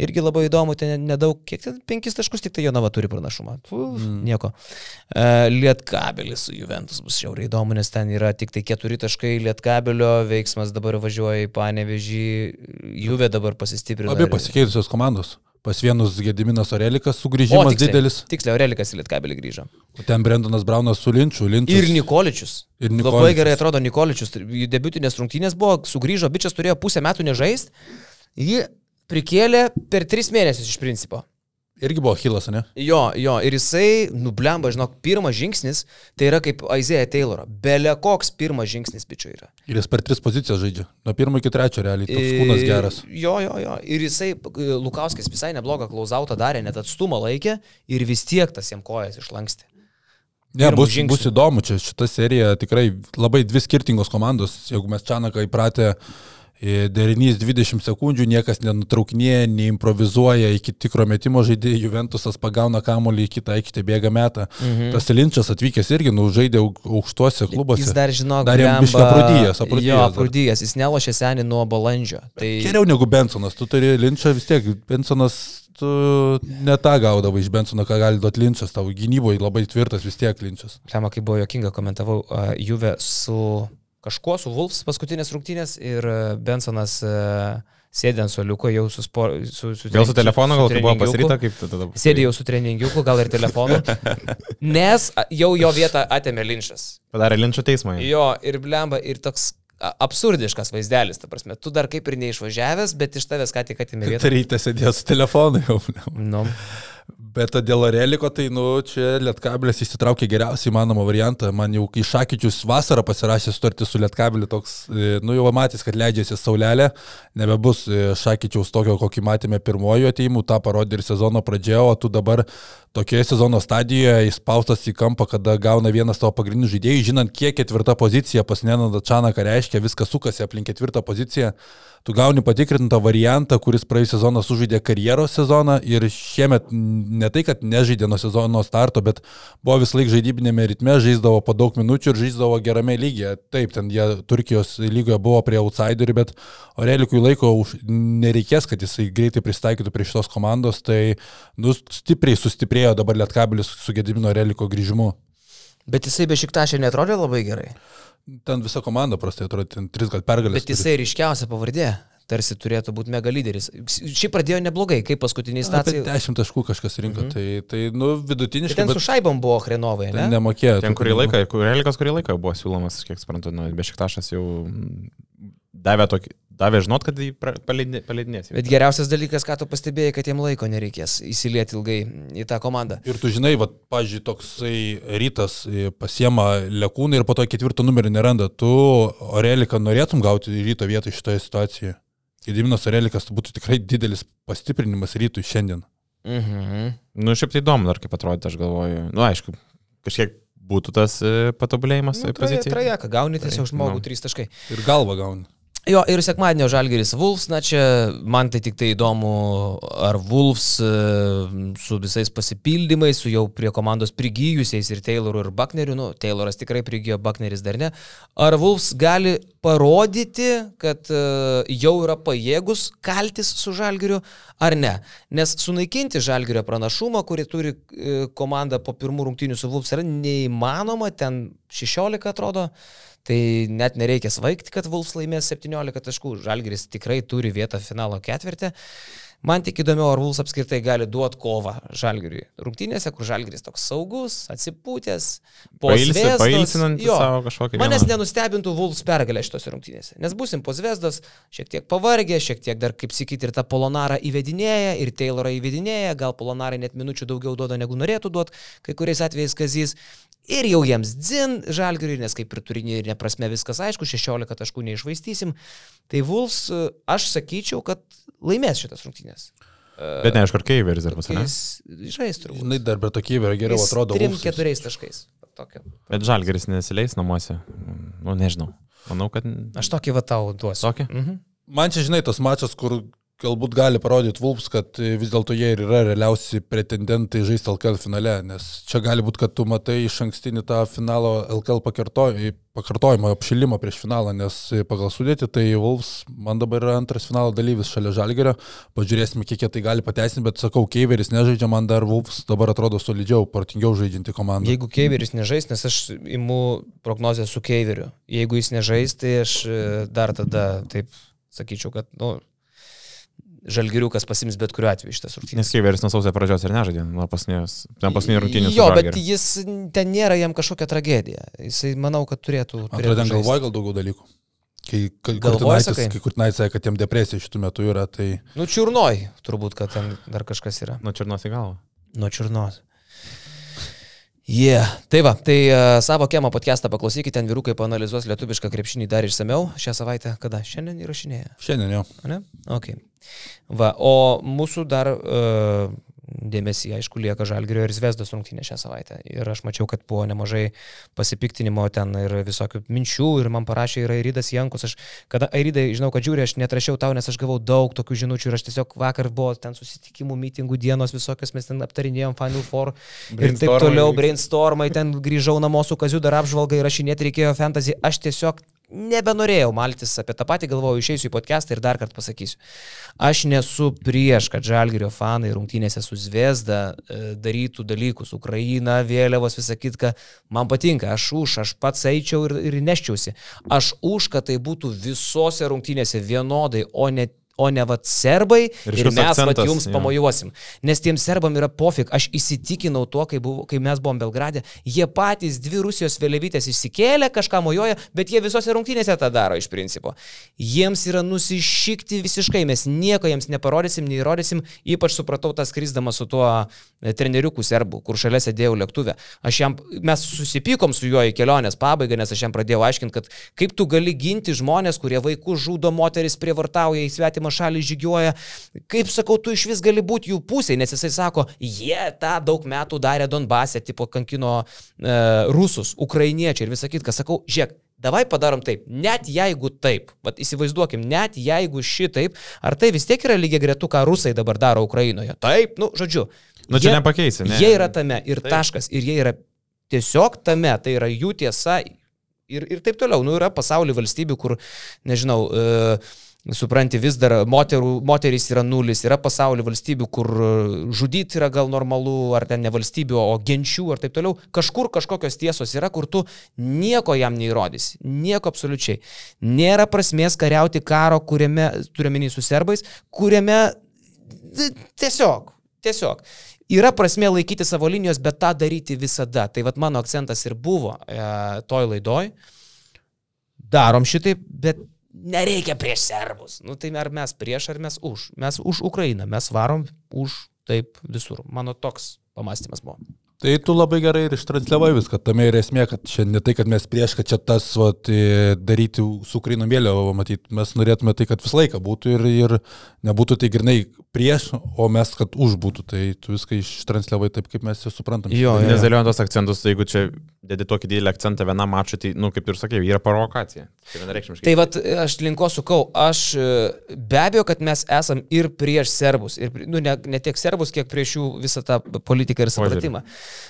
Irgi labai įdomu, ten nedaug, kiek ten penkis taškus tik tai Jonava turi pranašumą. Uf, mm. Nieko. Uh, Lietkabelis su Juventus bus šiauriai įdomu, nes ten yra tik tai keturi taškai Lietkabelio, veiksmas dabar važiuoja į Panevežį, Juve dabar pasistiprino. Abi pasikeitusios komandos. Pas vienus Gediminas Orelikas sugrįžimas O, tiksliai, didelis. Tiksliai, Aurelikas į Lietkabelį grįžo. O ten Brendonas Braunas su Linčiu. Linčius. Ir Nikoličius. Ir Labai Nikoličius. gerai atrodo Nikoličius. Jų debutinės rungtynės buvo, sugrįžo, bičias turėjo pusę metų nežaist. Jį prikėlė per tris mėnesius iš principo. Irgi buvo Hilas, ne? Jo, jo, ir jisai, nublemba, žinok, pirmas žingsnis, tai yra kaip Aizėja Tayloro. Belė koks pirmas žingsnis bičiu yra. Ir jis per tris pozicijas žaidžia. Nuo pirmo iki trečio realiai. Toks kūnas geras. Jo, jo, jo. Ir jisai, Lukauskis visai neblogą klausautą darė, net atstumą laikė ir vis tiek tas jam kojas išlanksti. Ne, pirmu bus, žingsniu. bus įdomu, čia šita serija tikrai labai dvi skirtingos komandos. Jeigu mes Čanaką įpratę e, derinys 20 sekundžių, niekas nenutraukinėja, neimprovizuoja iki tikro metimo žaidėjai, Juventusas pagauna kamolį į kitą aikštę, bėga metą. Mhm. Tas Linčas atvykęs irgi, nu, žaidė au- aukštuose klubuose. Jis dar žino, Dar jam biškį aprūdijęs, aprūdijęs Jo, dar. aprūdijęs, jis nelošė senį nuo balandžio. Tai Geriau negu Bensonas, tu turi Linčą vis tiek, Bensonas tu ne tą gaudavai iš Bensono, ką gali duoti Linčas, tavo gynyboje labai tvirtas vis tiek Linčas. Tema, kai buvo jokinga, komentavau uh, Juve su kažkuo, su Wolfs paskutinės rungtynės ir uh, Bensonas uh, sėdė ant soliuko jau su, spor, su, su, Gal su telefonu, gal tai buvo pasiryta, kaip tada tada. Sėdė jau su treningiuku, gal ir telefonu, nes jau jo vietą atėmė linčas. Padarė linčio teismą. Jo, ir blemba, ir toks absurdiškas vaizdelis, ta prasme. Tu dar kaip ir neišvažiavęs, bet iš tavęs ką tik atėmė vietą. Ryte sėdėjo su telefonu jau. Nu, Bet dėl Areliko, tai, nu, čia Lietkabilis įsitraukė geriausiai įmanomą variantą. Man jau kai Šakyčius vasarą pasirašė sutartį su Lietkabiliu, toks, e, nu, jau matys, kad leidžiasi saulelė, nebebus e, Šakyčiaus tokio, kokį matėme pirmojo ateimu, tą parodė ir sezono pradžioje, o tu dabar tokioje sezono stadijoje įspaustas į kampą, kada gauna vienas tavo pagrindinių žaidėjų, žinant, kiek ketvirta pozicija pas Nenada Čanaką reiškia, viskas sukasi aplink ketvirtą poziciją. Tu gauni patikrintą variantą, kuris praėjusią sezoną sužaidė karjeros sezoną ir šiemet ne tai, kad nežaidė nuo sezono starto, bet buvo vis laik žaidybinėme ritme, žaisdavo po daug minučių ir žaisdavo gerame lygyje. Taip, ten jie Turkijos lygoje buvo prie outsiderių, bet Orelikui laiko už, nereikės, kad jisai greitai pristaikytų prie šitos komandos, tai nu, stipriai sustiprėjo dabar Lietkabilis su Gedimino Oreliko grįžimu. bet jisai be šiktašė netrodė labai gerai. Ten visa komanda prastai atrodo, ten tris gal pergalės. Bet jisai ryškiausia pavardė. Tarsi turėtų būti mega lyderis. Šiaip pradėjo neblogai, kaip paskutiniai stacijai. 10 taškų kažkas rinko, mhm. tai, tai, nu, vidutiniškai. Ten bet su šaibom buvo Hrenovai, ne? Nemokėjo. Ten kurį laiką, Relikas kurį laiką buvo siūlomas, kiek suprantu, nu, Bešiktašas jau mm, davė, tokį, davė žinot, kad jį paleidinės. Bet geriausias dalykas, ką tu pastebėjai, kad jiem laiko nereikės įsilieti ilgai į tą komandą. Ir tu žinai, va, pažiūrėjau, toksai rytas e, pasiema lekūną ir po to ketvirto numerio neranda. Tu Oreliką norėtum gauti ryto vietą šitoje situacijoje. Gediminas Orelikas tai būtų tikrai didelis pastiprinimas rytui šiandien. Mhm. Nu, šiaip tai įdomu, dar kaip atrodo, aš galvoju. Nu, aišku, kažkiek būtų tas e, patobulėjimas Nu, traja, pozicijoje. trajaka, gauni tiesiog žmogų nu. trys taškai. Ir galvą gauni. Jo, ir sekmadienio Žalgeris Wolfs, na čia man tai tik tai įdomu, ar Wolfs e, su visais pasipildymais, su jau prie komandos prigijusiais ir Tayloru ir Buckneriu, nu, Tayloras tikrai prigijo, Buckneris dar ne, ar Wolfs gali parodyti, kad e, jau yra pajėgus kaltis su Žalgeriu, ar ne. Nes sunaikinti Žalgerio pranašumą, kurį turi e, komanda po pirmų rungtynių su Wolfs, yra neįmanoma, ten 16 atrodo. Tai net nereikia svaigti, kad Vulfs laimės 17 taškų. Žalgiris tikrai turi vietą finalo ketvirtį. Man tik įdomiau, ar Vulfs apskritai gali duoti kovą Žalgiriui. Rungtynėse, kur Žalgiris toks saugus, atsipūtęs, jo. savo kažkokį. Manęs vieną- nenustebintų Vulfs pergalė šitose rungtynėse. Nes busim po Zvezdos, šiek tiek pavargę, šiek tiek dar, kaip sakyti, ir tą Polonarą įvedinėja, ir Taylorą įvedinėja, gal Polonarai net minučių daugiau duoda, negu norėtų duoti, kai kuriais atvejais kazys. Ir jau jiems dzin žalgiriui, nes kaip ir turinį prasme viskas aišku, 16 taškų neišvaistysim. Tai Vulfs, aš sakyčiau, kad laimės šitas rungtynės. Bet neaišku, ar Keiveris dar bus, ne? Jis žais turbūt. Žinai, dar bet tokie yra geriau Jis atrodo. Trim, Wolfsas. keturiais taškais. Tokio. Bet Žalgeris nesileis namuose. Nu, nežinau. Manau, kad... Aš tokį va tau duosiu. Tokį? Mhm. Man čia, žinai, tas mačas, kur galbūt gali parodyti Vulfs, kad vis dėlto jie ir yra realiausi pretendentai žaisti LKL finale, nes čia gali būti, kad tu matai iš ankstinį tą finalo LKL pakartoj, pakartojimą, apšilimą prieš finalą, nes pagal sudėti tai Vulfs man dabar yra antras finalo dalyvis šalia Žalgerio, pažiūrėsime, kiek jie tai gali pateisinti, bet sakau, Keiveris nežaidžia, man dar Vulfs dabar atrodo solidžiau, protingiau žaidžianti komanda. Jeigu Keiveris nežais, nes aš imu prognozę su Keiveriu, jeigu jis nežais, tai aš e, dar tada taip sakyčiau, kad, nu, žalgiriukas pasims bet kuriuo atveju šitas rungtynės. Nes Keiveris nuo sausio pradžios ir nežaidė, nuo pasnės, ten paskutinį rungtynį. Jo, bet jis ten nėra jam kažkokia tragedija. Jisai manau, kad turėtų. Atrodo, ten galvoja gal daugiau dalykų. Kai, kai? Kurtinaitis kai Kurtinaitis sakė, kad jam depresija šitų metų yra, tai... Nu, čiurnoj, turbūt, kad ten dar kažkas yra. Nuo Černos į galvą. Nuo čiurnos. Jie. Yeah. Tai va, tai uh, savo kiemo podcastą paklausykite, ten vyrukai panalizuos lietuvišką krepšinį dar išsameu šią savaitę. Kada? Šiandien įrašinėja. Šiandien jau. Ne? Ok. Va, o mūsų dar uh, dėmesį, aišku, lieka Žalgirio ir Zvezdos rungtynė šią savaitę. Ir aš mačiau, kad buvo nemažai pasipiktinimo ten ir visokių minčių ir man parašė ir Airydas Jankus. Aš, kada Airidai, žinau, kad žiūri, aš netrašiau tau, nes aš gavau daug tokių žinučių ir aš tiesiog vakar buvo ten susitikimų, mitingų dienos visokios, mes ten aptarinėjom Final Four ir taip toliau, brainstormai, ten grįžau namo su Kaziu dar apžvalgai, rašinėti reikėjo fantasy. Aš tiesiog nebenorėjau maltis apie tą patį, galvoju, išeisiu į podcastą ir dar kartą pasakysiu. Aš nesu prieš, kad Žalgirio fanai rungtynėse su Zvezda e, darytų dalykus. Ukraina, vėliavos, visą kitką. Man patinka, aš už, aš pats eičiau ir, ir neščiausi. Aš už, kad tai būtų visose rungtynėse vienodai, o ne o ne vat serbai ir, ir mes vat jums jo. pamojuosim. Nes tiems serbam yra pofik. Aš įsitikinau tuo, kai, buvo, kai mes buvom Belgrade. Jie patys dvi Rusijos vėliavytės išsikėlė, kažką mojoja, bet jie visose rungtynėse tą daro iš principo. Jiems yra nusišykti visiškai, mes nieko jiems neparodysim, neįrodysim. Ypač supratau tą skrisdamą su tuo e, treneriuku serbu, kur šalia sėdėjau lėktuvę. Aš jam, mes susipykom su juo į kelionės pabaigą, nes aš jam pradėjau aiškinti, kad kaip tu gali ginti žmonės, kurie vaikus žudo, moteris prievartauja į svetimą svetimą šalį žygioja. Kaip sakau, tu iš vis gali būti jų pusėje, nes jisai sako, jie tą daug metų darė Donbase, tipo kankino e, rusus, ukrainiečiai ir visą kitką. Sakau, žiūrėk, Davai padarom taip, net jeigu taip, bet įsivaizduokim, net jeigu šitaip, ar tai vis tiek yra lygiai gretų, ką rusai dabar daro Ukrainoje. Taip, nu, žodžiu. Nu, čia nepakeisi, ne? Jie yra tame ir taip. taškas, ir jie yra tiesiog tame, tai yra jų tiesa ir, ir taip toliau. Nu, yra pasaulio valstybių, kur, nežinau, uh, supranti, vis dar moterų, moterys yra nulis, yra pasaulio valstybių, kur žudyti yra gal normalu, ar ten ne valstybių, o genčių, ar taip toliau. Kažkur kažkokios tiesos yra, kur tu nieko jam neįrodysi. Nieko absoliučiai. Nėra prasmės kariauti karo, kuriame, turiuomenį su serbais, kuriame tiesiog, tiesiog. Yra prasme laikyti savo linijos, bet tą daryti visada. Tai vad mano akcentas ir buvo e, toj laidoj. Darom šitaip, bet nereikia prieš serbus. Nu tai ar mes prieš, ar mes už. Mes už Ukrainą, mes varom už taip visur. Mano toks pamastymas buvo. Tai tu labai gerai ir ištransliavai viską, tame ir esmė, kad čia ne tai, kad mes prieš, kad čia tas vat, daryti su Ukraino vėliava, matyt, mes norėtume tai, kad visą laiką būtų ir, ir nebūtų tai grinai prieš, o mes, kad už būtų, tai tu viską ištransliavai taip, kaip mes jau suprantam. Jo, jo. Nes tos akcentus, tai jeigu čia dedi tokį didelį akcentą vienam mačui, tai, nu, kaip ir sakiau, yra provokacija. Tai, tai vad, aš linko sukau, aš be abejo, kad mes esam ir prieš serbus, ir, nu, ne, ne tiek serbus, kiek prieš jų visą tą politiką ir supratimą.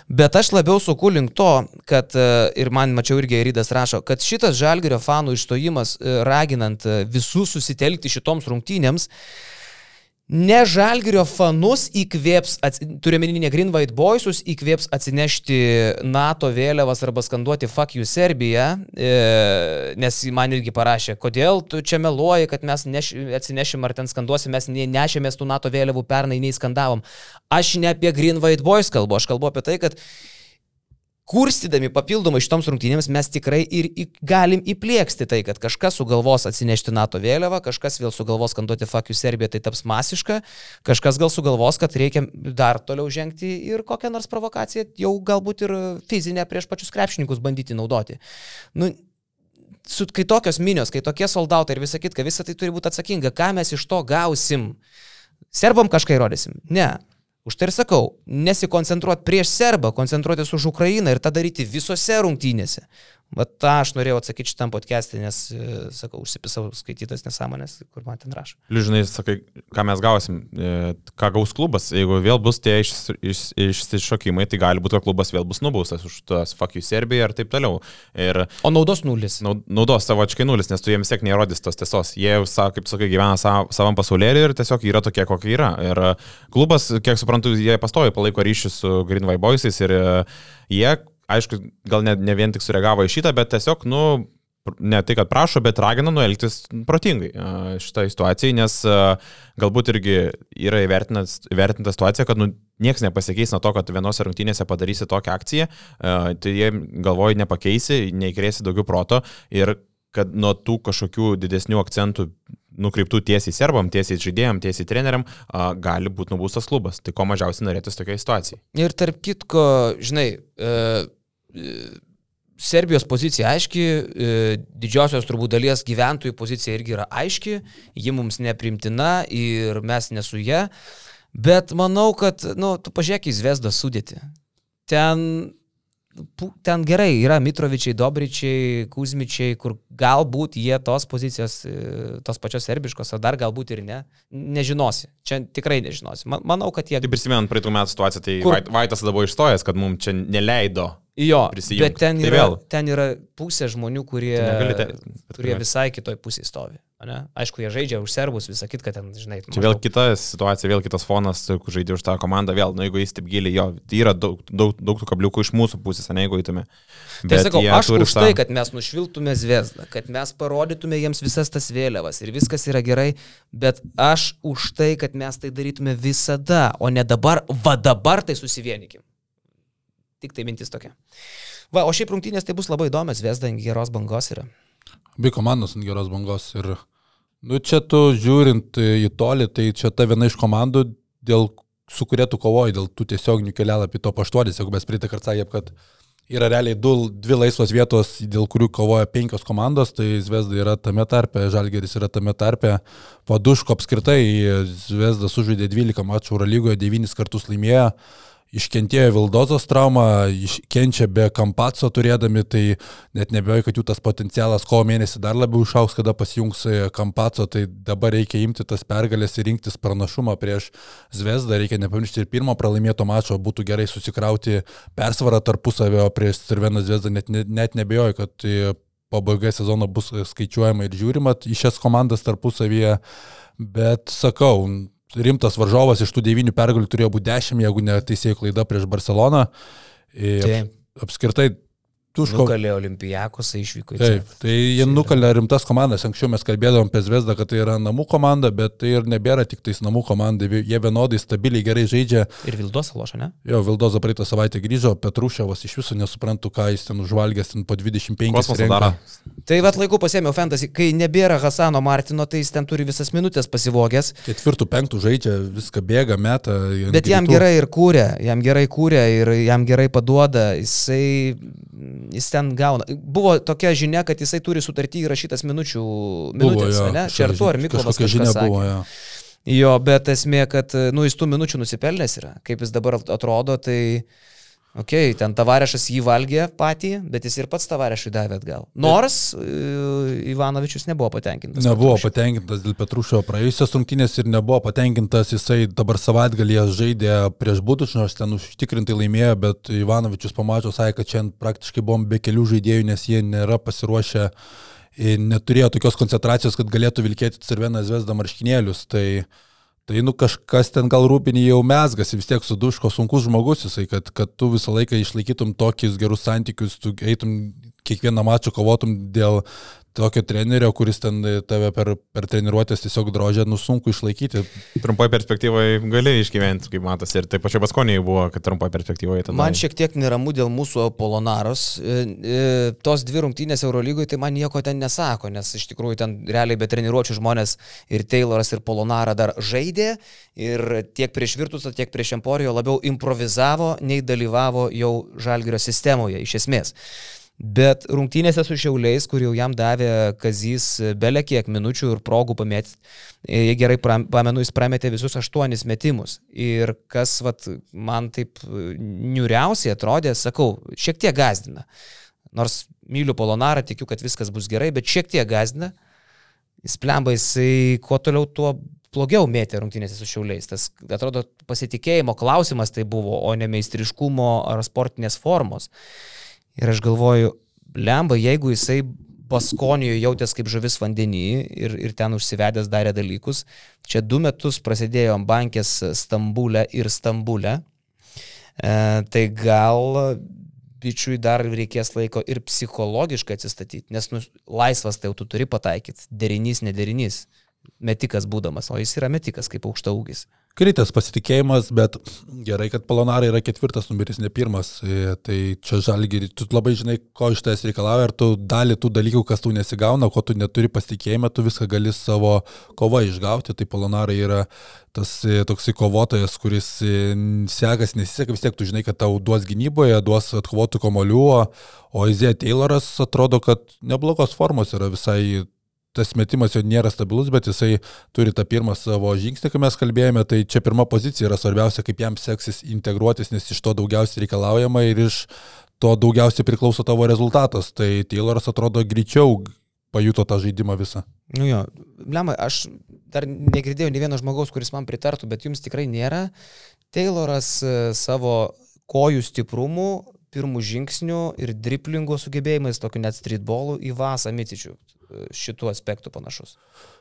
Bet aš labiau suku link to, kad, ir man mačiau irgi Rydas rašo, kad šitas Žalgerio fanų išstojimas, raginant visus susitelkti šitoms rungtynėms, ne Žalgirio fanus įkvėps, turiuomenį ne Green White Boysus, įkvėps atsinešti NATO vėliavas arba skanduoti fuck you Serbija, e, nes man irgi parašė, kodėl tu čia meluoji, kad mes neš, atsinešim ar ten skanduosim, mes nešėmės tų NATO vėliavų pernai, nei skandavom. Aš ne apie Green White Boys kalbu, aš kalbu apie tai, kad kurstydami papildomai šitoms rungtynėms mes tikrai ir į, galim įplėksti tai, kad kažkas sugalvos atsinešti NATO vėliavą, kažkas vėl sugalvos skanduoti fakių Serbiją, tai taps masiška, kažkas gal sugalvos, kad reikia dar toliau žengti ir kokią nors provokaciją, jau galbūt ir fizinę prieš pačius krepšininkus bandyti naudoti. Nu, su, kai tokios minios, kai tokie soldautai ir visa kitka, visa tai turi būti atsakinga, ką mes iš to gausim. Serbam kažką įrodysim? Ne. Už tai ir sakau, nesikoncentruoti prieš serbą, koncentruotis už Ukrainą ir tą daryti visose rungtynėse. Bet tą aš norėjau atsakyti šitam podcast'e, nes, e, sakau, užsipisau skaitytas nesąmonės, kur man ten rašo. Liūžinai, sakai, ką mes gausim, e, ką gaus klubas. Jeigu vėl bus tie iš- iš- išsišokimai, tai gali būti, kad klubas vėl bus nubaustas už tas fuck you Serbija ir taip toliau. Ir O naudos nulis. nau- naudos savočiai nulis, nes tu jiems tiek neįrodys tos tiesos. Jie kaip sakai, gyvena sa- savam pasaulėlį ir tiesiog yra tokie, kokie yra. Ir klubas, kiek suprantu, jie pastovi palaiko ryšius su Green White Boysais ir e, jie, aišku, gal ne, ne vien tik sureagavo į šitą, bet tiesiog, nu, ne tai, kad prašo, bet ragina nuelgtis protingai šitą situaciją, nes galbūt irgi yra įvertinta situacija, kad nu, niekas nepasikeis nuo to, kad vienose rungtynėse padarysi tokią akciją, tai jie galvoji nepakeisi, neįkrėsi daugiau proto ir kad nuo tų kažkokių didesnių akcentų nukreiptų tiesiai serbam, tiesiai žaidėjim, tiesiai treneriam, a, gali būti nubaustas klubas. Tai ko mažiausiai norėtųsi tokiai situacijai. Ir tarp kitko, žinai, e, Serbijos pozicija aiški, e, didžiosios turbūt dalies gyventojų pozicija irgi yra aiški, ji mums neprimtina ir mes nesu ją, bet manau, kad, na, nu, tu pažiūrėk į Zvezdą sudėti. Ten, ten gerai yra Mitrovičiai, Dobričiai, Kuzmičiai, kur galbūt jie tos pozicijos, e, tos pačios serbiškos, o dar galbūt ir ne, nežinosi. Čia tikrai nežinosi. Ma- Manau, kad jie... Tai prisimenu praeitų metų situaciją, tai Kur? Vait- Vaitas tada buvo išstojęs, kad mums čia neleido. Jo, prisijungt. bet ten Tai yra, vėl. ten yra pusė žmonių, kurie, Tai te- bet kurie visai kitoj pusėje stovi. ane? Aišku, jie žaidžia už serbus, visą kitą, kad ten, žinai, Čia vėl kita situacija, vėl kitas fonas, kur žaidė už tą komandą, vėl, nu, jeigu jis taip giliai, jo, tai yra daug, daug, daug tų kabliukų iš mūsų pusės, ne, jeigu įtume. Tai sakau, jie aš turi už tą- tai, kad mes nušviltume zvezdą, kad mes parodytume jiems visas tas vėliavas ir viskas yra gerai, bet aš už tai, kad mes tai darytume visada, o ne dabar, va dabar tai susivienykim. Tik tai mintis tokia. Va, o šiaip rungtynės tai bus labai įdomios, Zvezda ant geros bangos yra. Abi komandos ant geros bangos. Ir, nu, čia tu žiūrint į tolį, tai čia ta viena iš komandų, dėl, su kuria tu kovoji, dėl tų tiesioginių kelialapį to paštuodės, jeigu mes praeitą kartą sakėm, kad yra realiai du, dvi laisvos vietos, dėl kurių kovoja penkios komandos, tai Zvezda yra tame tarpe, Žalgeris yra tame tarpe. Paduško apskritai Zvezda sužaidė 12 mačų Eurolygoje, 9 kartus laimėjo. Iškentėjo Vildozos traumą, iš- kenčia be Kampaco turėdami, tai net nebejoju, kad jų tas potencialas kovo mėnesį dar labiau išauks, kada pasijungs e, Kampaco, tai dabar reikia imti tas pergalės ir rinktis pranašumą prieš Zvezdą, reikia nepamiršti ir pirmo pralaimėto mačo, būtų gerai susikrauti persvarą tarpusavio prieš Sirveną Zvezdą, net, net, net nebejoju, kad e, pabaiga sezono bus e, skaičiuojama ir žiūrima į šias komandas tarpusavyje, bet sakau, rimtas varžovas iš tų devynių pergalių turėjo būti dešimt, jeigu ne teisėjų klaida prieš Barceloną. Ir apskritai, tuško. Nukalė Olimpijakos, išvyko į Taip, Cepą. tai jie nukalė rimtas komandas. Anksčiau mes kalbėdavom apie Zvezdą, kad tai yra namų komanda, bet tai ir nebėra tik tais namų komanda. Jie vienodai stabiliai gerai žaidžia. Ir Vildos lošia, ne? Jo, Vildoza praeitą savaitę grįžo, Petruševas iš viso nesuprantu, ką jis ten užvalgęs, ten po 25 Kosmosą renka. daro. Tai vad laiku pasėmiau fantasy, kai nebėra Hasano Martino, tai jis ten turi visas minutės pasivogęs, Ketvirtų, penktų žaidžia, viską bėga, meta. bet jam greitų. gerai ir kūrė, jam gerai kūrė ir jam gerai paduoda, jisai, jis ten gauna. Buvo tokia žinia, kad jisai turi sutartį įrašytas minučių, Buvo, minutės, jo, ne? Čia ar tu, ar Miklovas kažką žinia sakė. buvo, jo. Jo, bet esmė, kad, nu, jis tų minučių nusipelnęs yra. Kaip jis dabar atrodo, tai, okei, okay, ten tavarešas jį valgė patį, bet jis ir pats tavarešui davė atgal. Nors e, Ivanovičius nebuvo patenkintas. Nebuvo Petrušiu. patenkintas dėl Petrušio praėjusios rungtynės ir nebuvo patenkintas, jisai dabar savaitgalį žaidė prieš Buduš, nors ten užtikrintai laimėjo, bet Ivanovičius pamačiau, sakė, kad šiandien praktiškai buvom be kelių žaidėjų, nes jie nėra pasiruošę, neturėjo tokios koncentracijos, kad galėtų vilkėti Cirveną Zvezdą marškinėlius. Tai, Tai nu kažkas ten gal rūpinį jau mesgas, vis tiek suduško sunkus žmogus jisai, kad, kad tu visą laiką išlaikytum tokius gerus santykius, tu eitum kiekvieną mačą kovotum dėl tokio trenerio, kuris ten tave per, per treniruotės tiesiog drožė, nu sunku išlaikyti. Trumpoje perspektyvoje gali išgyventi, kaip matosi. Ir taip pačiu Baskonijai buvo, kad trumpoje perspektyvoje tada. Man šiek tiek neramu dėl mūsų Apolonaros. E, e, tos dvi rungtynės Eurolygoje, tai man nieko ten nesako, nes iš tikrųjų ten realiai be treniruočių žmonės ir Tayloras, ir Polonara dar žaidė ir tiek prieš Virtusą, tiek prieš Emporijo labiau improvizavo, nei dalyvavo jau Žalgirio sistemoje iš esmės. Bet rungtynėse su Šiauliais, kur jau jam davė Kazys belė kiek minučių ir progų pamėti, jei gerai pram- pamenu, jis prametė visus aštuonis metimus. Ir kas vat, man taip niuriausiai atrodė, sakau, šiek tiek gazdina. Nors myliu Polonarą, tikiu, kad viskas bus gerai, bet šiek tiek gazdina. Jis plemba, jisai kuo toliau, tuo blogiau mėtė rungtynėse su šiauliais. Tas, atrodo, pasitikėjimo klausimas tai buvo, o ne meistriškumo ar sportinės formos. Ir aš galvoju, lemba, jeigu jisai Baskonijoje jautės kaip žuvis vandenį ir, ir ten užsivedęs darė dalykus. Čia du metus prasidėjo bankės Stambulė ir Stambulė. E, tai gal bičiui dar reikės laiko ir psichologiškai atsistatyti, nes nu, laisvas tai jau tu turi pataikyti, derinys, nederinys, metikas būdamas, o jis yra metikas kaip aukšta ūgis. Kritęs pasitikėjimas, bet gerai, kad Palonarai yra ketvirtas numeris, ne pirmas. E, Tai čia žalgi, tu labai žinai, ko iš tavęs reikalauja ir tu dalį tų dalykų, kas tu nesigauna, ko tu neturi pasitikėjimą, tu viską gali savo kovą išgauti. Tai Palonarai yra tas e, toksai kovotojas, kuris e, sekas, nesiseka, vis tiek tu žinai, kad tau duos gynyboje, duos atkovotų komolių, o- Izė Tayloras atrodo, kad neblogos formos yra visai tas metimas jo nėra stabilus, bet jisai turi tą pirmą savo žingsnį, kai mes kalbėjome, tai čia pirma pozicija yra svarbiausia, kaip jam seksis integruotis, nes iš to daugiausiai reikalaujama ir iš to daugiausiai priklauso tavo rezultatas. Tai Tayloras atrodo greičiau pajuto tą žaidimą visą. Nu jo, lemai, aš dar negirdėjau ne vieno žmogaus, kuris man pritartų, bet jums tikrai nėra. Tayloras e, savo kojų stiprumu, pirmų žingsnių ir driplingo sugebėjimais, tokiu net streetballų į vasą mitičių šitų aspektų panašus.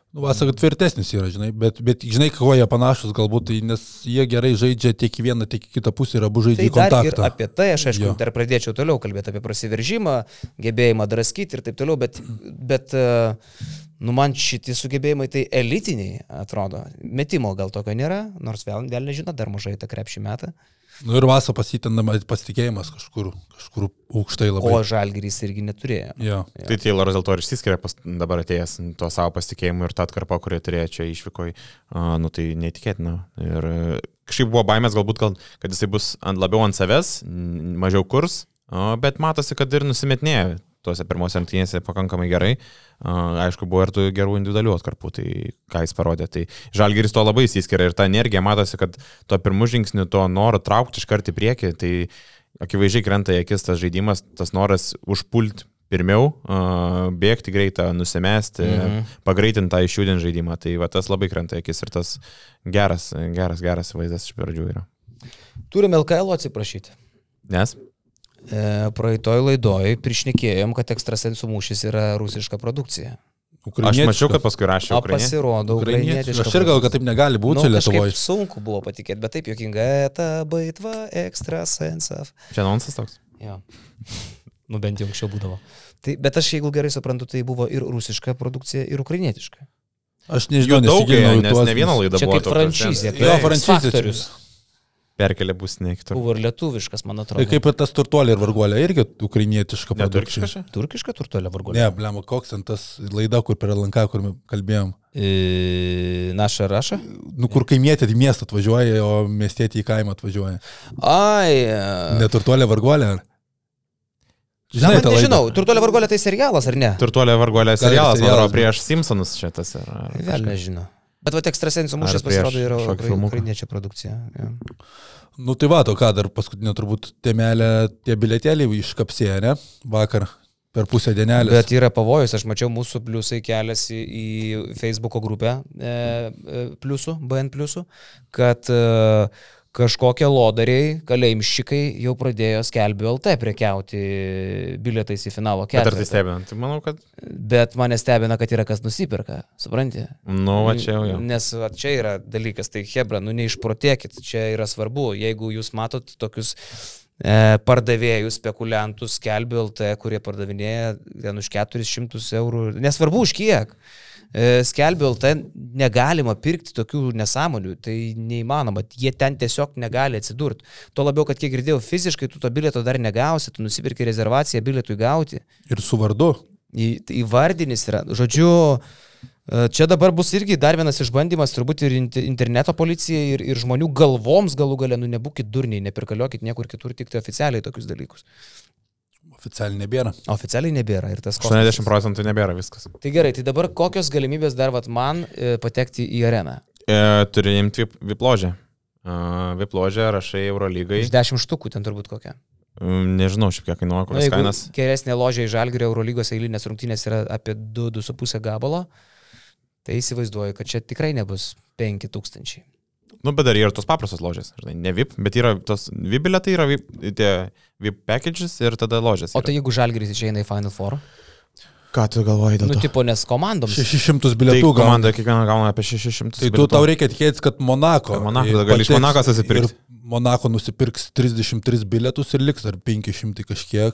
Nu, Vasaka tvirtesnis yra, žinai, bet, bet žinai, kuo jie panašus galbūt, tai nes jie gerai žaidžia tiek į vieną, tiek į kitą pusę ir abu žaidžia Tai į kontaktą. apie tai aš, aišku, Jo. dar pradėčiau toliau kalbėti apie prasiveržimą, gebėjimą draskyti ir taip toliau, bet, bet e, nu, man šitie sugebėjimai tai elitiniai atrodo. Metimo gal tokio nėra, nors vėl, vėl nežinau, dar mažai tą krepšį metą. Nu ir Vasa pasitinama pasitikėjimas kažkur, kažkur aukštai labai. O žalgerys irgi neturėjo. Jo. Tai Tayloras dėl to ir išsiskiria pas, dabar atėjęs tuo savo pasitikėjimu ir tą atkarpą, kurį turėjo čia išvykoje, uh, nu tai neįtikėtina. Ir uh, kažkaip buvo baimės galbūt, gal, kad jisai bus ant, labiau ant savęs, mažiau kurs, uh, bet matosi, kad ir nusimetinėjo tuose pirmose rungtynėse pakankamai gerai. Aišku, buvo ir tų gerų individualių atkarpų, tai ką jis parodė. Tai Žalgiris to labai įsiskiria ir ta energija matosi, kad tuo pirmu žingsniu, to noro traukti iš karto į priekį, tai akivaizdžiai krenta į akis tas žaidimas, tas noras užpulti pirmiau, bėgti greitą, nusimesti, Mhm. pagreitinti tą išjudinti žaidimą. Tai va, tas labai krenta į akis ir tas geras, geras, geras vaizdas iš pradžių yra. Turime LKL atsiprašyti. Nes? E, praeitoj laidoj prišnekėjom, kad ekstrasensų mūšis yra rusiška produkcija. Aš mačiau, kad paskui rašė O pasirodo, Ukrainiečiai. ukrainietiška. Aš ir gal, kad taip negali būti nu, Lietuvoje. sunku buvo patikėti, bet taip jokinga, eta baitva ekstrasensas. Čia nonsas toks. Jo. nu bent jau anksčiau būdavo. Tai, bet aš, jeigu gerai suprantu, tai buvo ir rusiška produkcija, ir ukrainietiška. Aš nežinau, daug, nes ne viena laida Čia buvo. kaip tokia, franšizė. nes- Jo, kaip franšizė čia. Perkelė bus ne kitur. Buvo ir lietuviškas, man Tai atrodo. kaip ir tas turtuolė ir varguolė, irgi ukrainietiška produkcija. čia? Turkiška turtuolė vargu. Ne, blema, koks ten tas laida, kur per Lanką, kur kalbėjom. E, naša raša? Nu, kur kaimietė į miestą atvažiuoja, o miestietė į kaimą atvažiuoja. Ai. Neturtuolė varguolė. ar? Žinai, laidą? nežinau, turtuolė varguolė tai serialas ar ne? Turtuolė varguolė Gali serialas, man serialas atrodo, prieš Simpsonus šitas yra. ar Vėl nežinau. Bet va, ekstrasensų mūšis pasirodo yra šokio ukrai- filmuką? ukrainiečio produkcija. Ja. Nu tai va, to ką dar paskutinė turbūt temelė, tie bilietėliai iškapsėjo, ne? Vakar per pusę dienelės. Bet yra pavojus, aš mačiau mūsų pliusai keliasi į Facebook'o grupę e, e, pliusų, BN pliusų, kad e, kažkokie lodariai, kalėjimščikai jau pradėjo skelbti LT prekiauti bilietais į finalo Bet ar tai stebina? Tai manau, kad, Bet mane stebina, kad yra kas nusipirka, supranti? nu, va čia jau. Nes va, čia yra dalykas, tai Hebra, nu neišprotėkit, čia yra svarbu. Jeigu jūs matot tokius e, pardavėjus, spekuliantus, skelbiu LT, kurie pardavinėja ten už 400 eurų, nesvarbu už kiek. E, Skelbiu LT negalima pirkti tokių nesąmonių, tai neįmanoma, jie ten tiesiog negali atsidurti. Tuo labiau, kad kiek girdėjau, fiziškai tu to bilieto dar negausi, tu nusipirki rezervaciją bilietui gauti Ir su vardu. į- įvardinis yra. Žodžiu, e, čia dabar bus irgi dar vienas išbandymas, turbūt ir int- interneto policijai, ir, ir žmonių galvoms galų gale, nu nebūkit durniai, nepirkaliokit niekur kitur, tik tai oficialiai tokius dalykus. Oficialiai nebėra. Oficialiai nebėra ir tas kosmosas. 80 procentų nebėra viskas. Tai gerai, tai dabar kokios galimybės dar vat, man e, patekti į areną? E, turi imti vip- vipložę. Uh, vipložę rašai Eurolygai. Iš 10 štukų ten turbūt kokia. Mm, Nežinau, šiek tiek kainuoja, kokias jeigu kainas. geresnė ložė į Žalgirio Eurolygos eilinės rungtynės yra apie 2-2,5 gabalo, tai įsivaizduoju, kad čia tikrai nebus 5000. Nu, bet dar yra ir tos paprastos ložės, žinai, ne VIP, bet yra tos VIP biletai, yra VIP, tie VIP packages ir tada ložės. O yra. tai jeigu Žalgiris išeina į Final Four? ką tu galvoji dėl Nu, to? tipo, nes komandoms. 600 Tai bilietų gauna. komanda kiekviena gauna apie 600. Tai tu bilietų. tau reikia tikėtis, kad Monako. Monako, gali iš Monako susipirkt. ir Monako nusipirks 33 bilietus ir liks dar 500 kažkiek.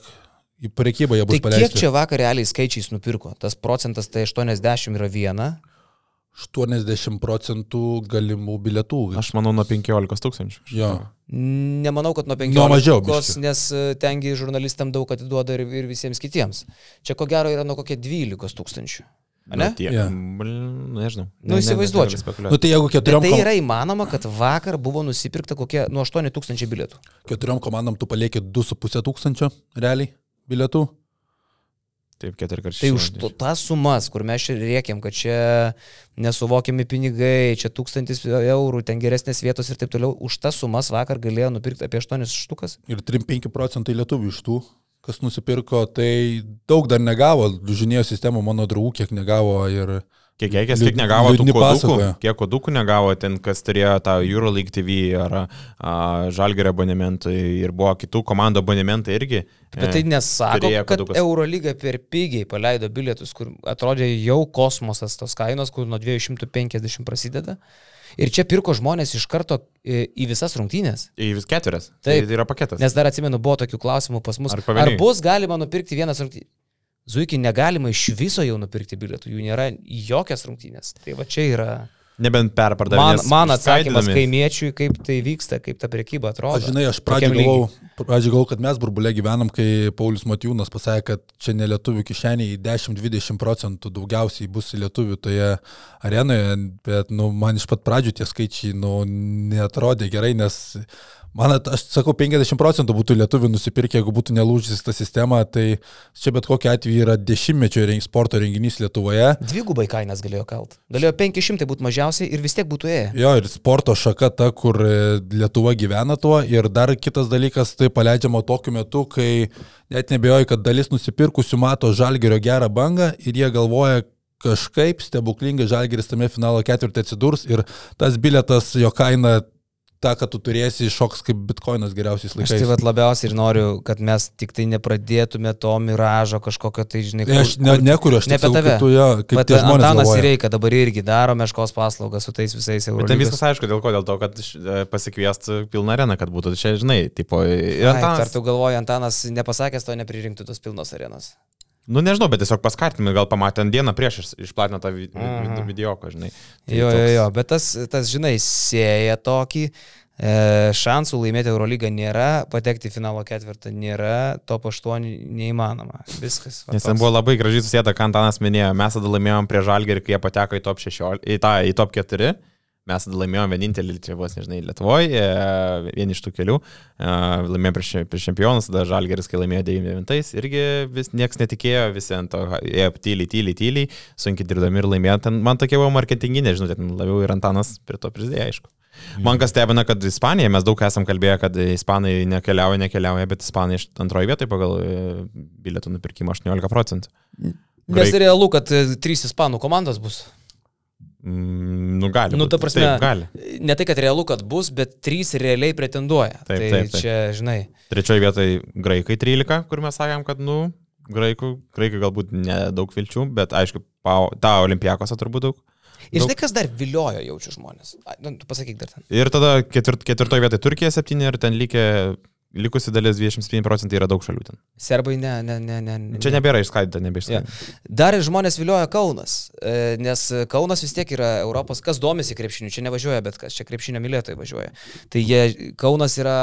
Į prekybą jie bus Tai kiek paleisti. čia vakar realiai skaičiais nupirko? Tas procentas tai 80 yra viena. 80 procentų galimų bilietų. Aš manau nuo 15 tūkstančių. Jo. Nemanau, kad nuo 15, Nuo mažiau biškį. nes e, tengi žurnalistam daug atiduoda ir, ir visiems kitiems. Čia ko gero yra nuo kokie 12 tūkstančių. Ne? Tie, Jo. Bl- nežinau. Nu, įsivaizduočiau. Nu, tai jeigu Bet keturiom, tai kom yra įmanoma, kad vakar buvo nusipirkta kokie nuo 8 tūkstančių bilietų. keturiom komandom tu palieki 2,5 tūkstančio realiai bilietų. Taip, keturi kartai. Tai už to, tas sumas, kur mes čia rėkiam, kad čia nesuvokiami pinigai, čia tūkstantis eurų, ten geresnės vietos ir taip toliau, už tas sumas vakar galėjo nupirkti apie 8 štukas. Ir 3-5 procentai lietuvių iš tų, kas nusipirko, tai daug dar negavo. Žinėjo sistemą mano draugų, kiek negavo. Ir... Kiek, kiek, kiek negavo tų kodukų, kiek kodukų negavo ten, kas turėjo tą Euroleague TV ar a, Žalgerio abonementai ir buvo kitų komandų abonementai irgi. Bet tai e, nesako, kad. Eurolyga per pigiai paleido bilietus, kur atrodė jau kosmosas tos kainos, kur nuo 250 prasideda. Ir čia pirko žmonės iš karto e, į visas rungtynės. Į vis keturias. Taip. Tai yra paketas. Nes dar atsimenu, buvo tokių klausimų pas mus. Ar ar bus galima nupirkti vienas rungtynės? Zuikiai negalima iš viso jau nupirkti bilietų, jų nėra jokias rungtynės. Tai va čia yra. Nebent Man, perpardavinės. man atsakymas kaimiečiui, kaip tai vyksta, kaip ta prekyba atrodo. Aš žinai, aš pradžioje galvojau, pradžioj galvojau, kad mes burbulė gyvenam, kai Paulius Matijūnas pasakė, kad čia ne lietuvių kišeniai 10-20 procentų daugiausiai bus lietuvių toje arenoje, bet nu, man iš pat pradžių tie skaičiai nu, netrodė gerai, nes man, aš sakau, 50 procentų būtų lietuvių nusipirkę, jeigu būtų nelūžusi ta sistema, tai čia bet kokia atveju yra dešimtmečio sporto renginys Lietuvoje. Dvigubai kainas galėjo kalt. Galėjo 500 būti mažiausiai ir vis tiek būtų ėję. Jo, ir sporto šaka ta, kur e, Lietuva gyvena tuo. Ir dar kitas dalykas, tai paleidžiama tokiu metu, kai net nebejoju, kad dalis nusipirkusių mato žalgerio gerą bangą ir jie galvoja, kažkaip stebuklingai žalgeris tame finalo ketvirtį atsidurs ir tas biletas, jo kaina, ta, kad tu turėsi, šoks kaip bitkoinas geriausiais Aš tai laikais. vat labiausiai ir noriu, kad mes tik tai nepradėtume to miražo kažkokio, tai žinai, Tai aš ne, nekuriu, aš ne apie tave. kaip tu jo, kaip Bet tie žmonės Antanas galvoja. Reikia dabar irgi daro meškos paslaugą su tais visais Bet ten eurolygos. viskas aišku, dėl ko, dėl to, kad e, pasikviest pilną areną, kad būtų čia, žinai, tipo, ir Ai, Antanas- Ar tu galvoji, Antanas nepasakęs to nepririnktų tos pilnos arenos? Nu nežinau, bet tiesiog paskartimai, gal pamatė ant dieną prieš iš- išplatino tą Mhm. vi- video, ko, žinai. Tai Jo, jo, toks- jo, bet tas, tas žinai, sėja tokį. E, šansų laimėti Eurolygą nėra, patekti į finalo ketvirtą nėra, top 8 neįmanoma. Viskas. va Nes ten buvo labai gražiai susėta, ką Antanas minėjo. Mes tada laimėjom prie Žalgerį, kai jie pateko į top 16, į, tą, į top 4. Mes tada laimėjom vienintelį, čia vos nežinai, Lietuvoje, vieni iš tų kelių. E, Laimėjom prieš, prieš čempionus, tada Žalgeris, kai laimėjo 99, irgi vis niekas netikėjo, visi ant to ėjo tyliai, tyliai, tyliai, sunkiai dirbdami ir laimėjo. Ten man tokie buvo marketinginė, žinot, labiau ir Antanas prie to prisidėjo, aišku. Man kas stebina, kad Ispanija, mes daug esam kalbėję, kad Ispanai nekeliauja, nekeliauja, bet Ispanai iš antrojo vietoje pagal e, bilietų nupirkimą 18 procentų. Nes realu, kad e, trys ispanų komandos bus. Mm, nu, gali. Nu, ta prasme, Taip, gali. ne tai, kad realu, kad bus, bet trys realiai pretenduoja. Taip, tai taip, taip. čia, žinai, Trečioje vietoje graikai 13, kur mes sakėm, kad, nu, graikų, graikai galbūt nedaug vilčių, bet aišku, tą olimpijakosą turbūt daug. Ir žinai, kas dar viliojo jaučiu žmonės. Ai, Nu, tu pasakyk dar ten. Ir tada ketvirt, ketvirtoje vietoje Turkija 7 ir ten likė, likusi dalis 27 procentai yra daug šalių ten. Serbai ne, ne, ne, ne. ne. Čia nebėra išskaidyta, Ja. nebeišskaidyta. Dar ir žmonės vilioja Kaunas, e, nes Kaunas vis tiek yra Europos, kas domisi krepšiniu, čia nevažiuoja, bet kas čia krepšinio mylėtojai važiuoja. Tai jie, Kaunas yra,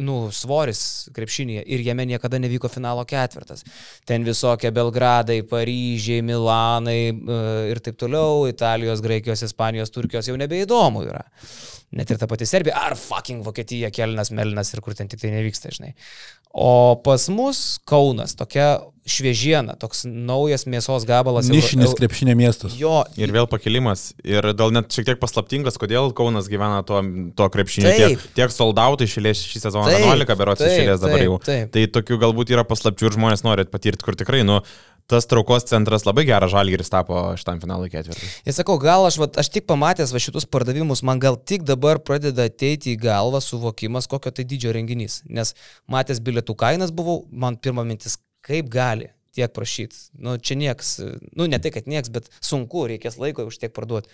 nu, svoris krepšinėje ir jame niekada nevyko finalo ketvirtas. Ten visokie Belgradai, Paryžiai, Milanai e, ir taip toliau, Italijos, Graikijos, Ispanijos, Turkijos jau nebeįdomu yra. Net ir ta pati Serbija, ar fucking Vokietija, Kelnas, Melinas ir kur ten tik tai nevyksta, žinai. O pas mus Kaunas, tokia šviežiena, toks naujas mėsos gabalas. Nišinis krepšinė miestas. Jo, Ir vėl pakilimas. Ir dėl net šiek tiek paslaptingas, kodėl Kaunas gyvena to, to krepšinio. Taip. Tiek, tiek soldautai išėlės šį sezoną, Taip, 11 berots išėlės dabar taip, jau. taip. Tai tokių galbūt yra paslapčių ir žmonės nori patirti, kur tikrai, nu, tas traukos centras labai geras žalgeris tapo šitam finalui ketvirtį. Ir sakau, gal aš, vat, aš tik pamatęs va šitus pardavimus, man gal tik dabar pradeda ateiti į galvą suvokimas, kokio tai didžio renginys. Nes matęs bilietų kainas buvau, man pirma mintis, kaip gali tiek prašyti. Nu, čia nieks, nu, ne tai, kad nieks, bet sunku, reikės laiko už tiek parduoti.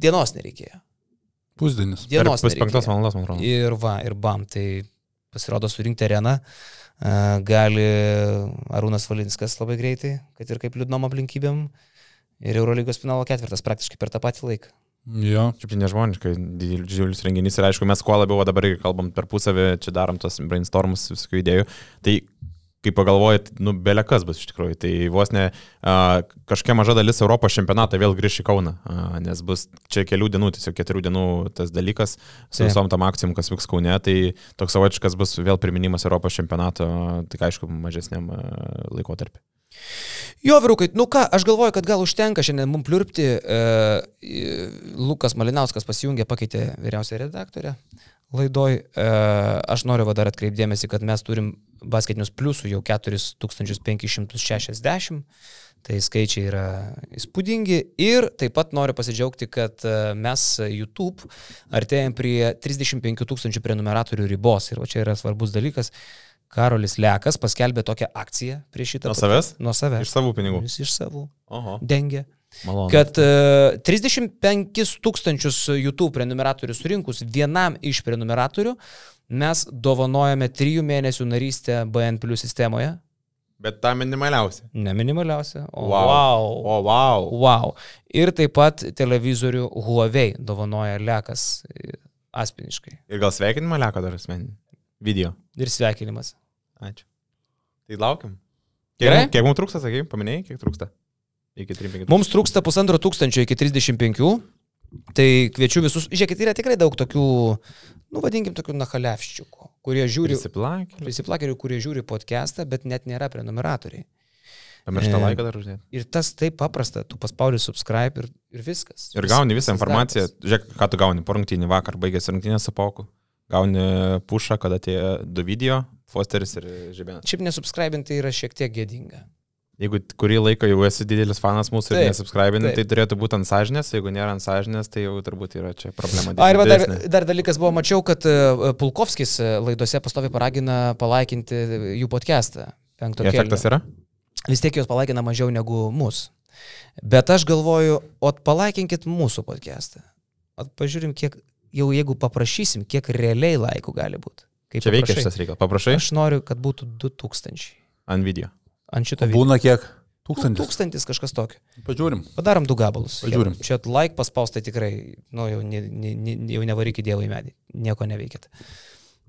Dienos nereikėjo. Pusdienis. Dienos. Pus penktos nereikėjo. valandos, man atrodo. Ir va, ir bam, tai pasirodo surinkti areną. a, Gali Arūnas Valinskas labai greitai, kad ir kaip liūdnom aplinkybėm. Ir Eurolygos finalo ketvirtas praktiškai per tą patį laiką. Jo. Šiaip tai nežmoniškai didžiulis renginys ir aišku, mes kuo labiau dabar kalbam per pusavį, čia darom tos brainstormus visokių idėjų. Tai kai pagalvojat, nu, belekas bus iš tikrųjų, tai vos ne a, kažkokia maža dalis Europos čempionatą vėl grįš į Kauną, a, nes bus čia kelių dienų, tiesiog keturių dienų tas dalykas su Taip. visom tam akcijom, kas vyks Kaune, tai toks savotiškas bus vėl priminimas Europos čempionato, tik aišku, mažesniam laikotarpiu. Jo, vyrukai, nu ką, aš galvoju, kad gal užtenka šiandien mums pliurpti. E, Lukas Malinauskas pasijungė, pakeitė vyriausią redaktorę laidoj. E, aš noriu va dar atkreipdėmėsi, kad mes turim basketinius pliusų jau 4560. Tai skaičiai yra įspūdingi. Ir taip pat noriu pasidžiaugti, kad e, mes YouTube artėjom prie 35 tūkstančių prenumeratorių ribos. Ir va čia yra svarbus dalykas. Karolis Lekas paskelbė tokią akciją prieš šitą. Nuo savęs? Nuo savęs. Iš savų pinigų. Jis iš savų. Oho. Dengia. Malonu. Kad e, 35 tūkstančius YouTube prenumeratorių surinkus vienam iš prenumeratorių mes dovanojame 3 mėnesių narystę BN Plus sistemoje. Bet tą minimaliausia. Ne minimaliausia. O Wow. wow. O, wow. wow. Ir taip pat televizorių Huawei dovanoja Lekas e, asmeniškai. Ir gal sveikinimą leko dar asmenį. Video. Ir sveikinimas. Ačiū. Tai laukiam. Kiek, Gerai? kiek mums trūksta, sakai, paminėjai, kiek trūksta? Iki 3-5. Mums trūksta pusantro tūkstančio iki 35. Tai kviečiu visus. Žiūrėkit, yra tikrai daug tokių, nu vadinkim, tokių nahalevščiukų, kurie žiūri, Prisiplakė. prisiplakerių, kurie žiūri podcastą, bet net nėra prenumeratoriai. Pamiršta E, laiką dar uždėti. Ir tas taip paprasta, tu paspaudi subscribe ir, ir viskas. Ir gauni visą informaciją. darbas. Žiūrėk, ką tu gauni. Po rungtynį vakar baigėsi rungtynė su Pauku. Gauni pušą, kada atėjo du video, Fosteris ir Žibėnas. Šiaip nesubscribinti yra šiek tiek gėdinga. Jeigu kurį laiką jau esi didelis fanas mūsų ir Taip, nesubscribini, taip. tai turėtų būti ant sąžinės, jeigu nėra ant sąžinės, tai jau turbūt yra čia problema. A, ir dar, dar dalykas buvo, mačiau, kad e, Pulkovskis e, laidose pastovi paragina palaikinti jų podcastą. Efektas yra? vis tiek jos palaikina mažiau negu mus. Bet aš galvoju, o palaikinkit mūsų podcastą. O pažiūrim, kiek, jau jeigu paprašysim, kiek realiai laikų gali būti. Kaip Čia veikia paprašai. šitas reikalas. Paprašai Aš noriu, kad būtų 2000 ant video. Ant šito video. Būna kiek? Tūkstantis. Tūkstantis kažkas tokio. Pažiūrim. Padarom du gabalus. Pažiūrim. Čia like paspaustai tikrai, nu jau, ne, ne, ne, jau nevarykit Dievo į medį. Nieko neveikit.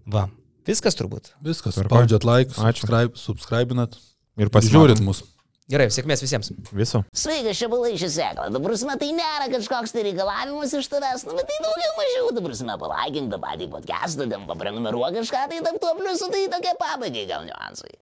Va. Viskas turbūt. Viskas. Spaudžiat like, subscribe, subscribinat. Ir Žiūrit pasižiūrit mus. Gerai, sėkmės visiems. Viso. Sveikas, čia balai šis sėkla. Dabar prasme, tai nėra kažkoks tai reikalavimas iš tavęs, nu, bet tai daugiau mažiau. Dabar prasme, palaikink tą patį podcastą, ten paprenumeruok kažką, tai tam tuo pliusu, tai tokie pabaigai gal niuansai.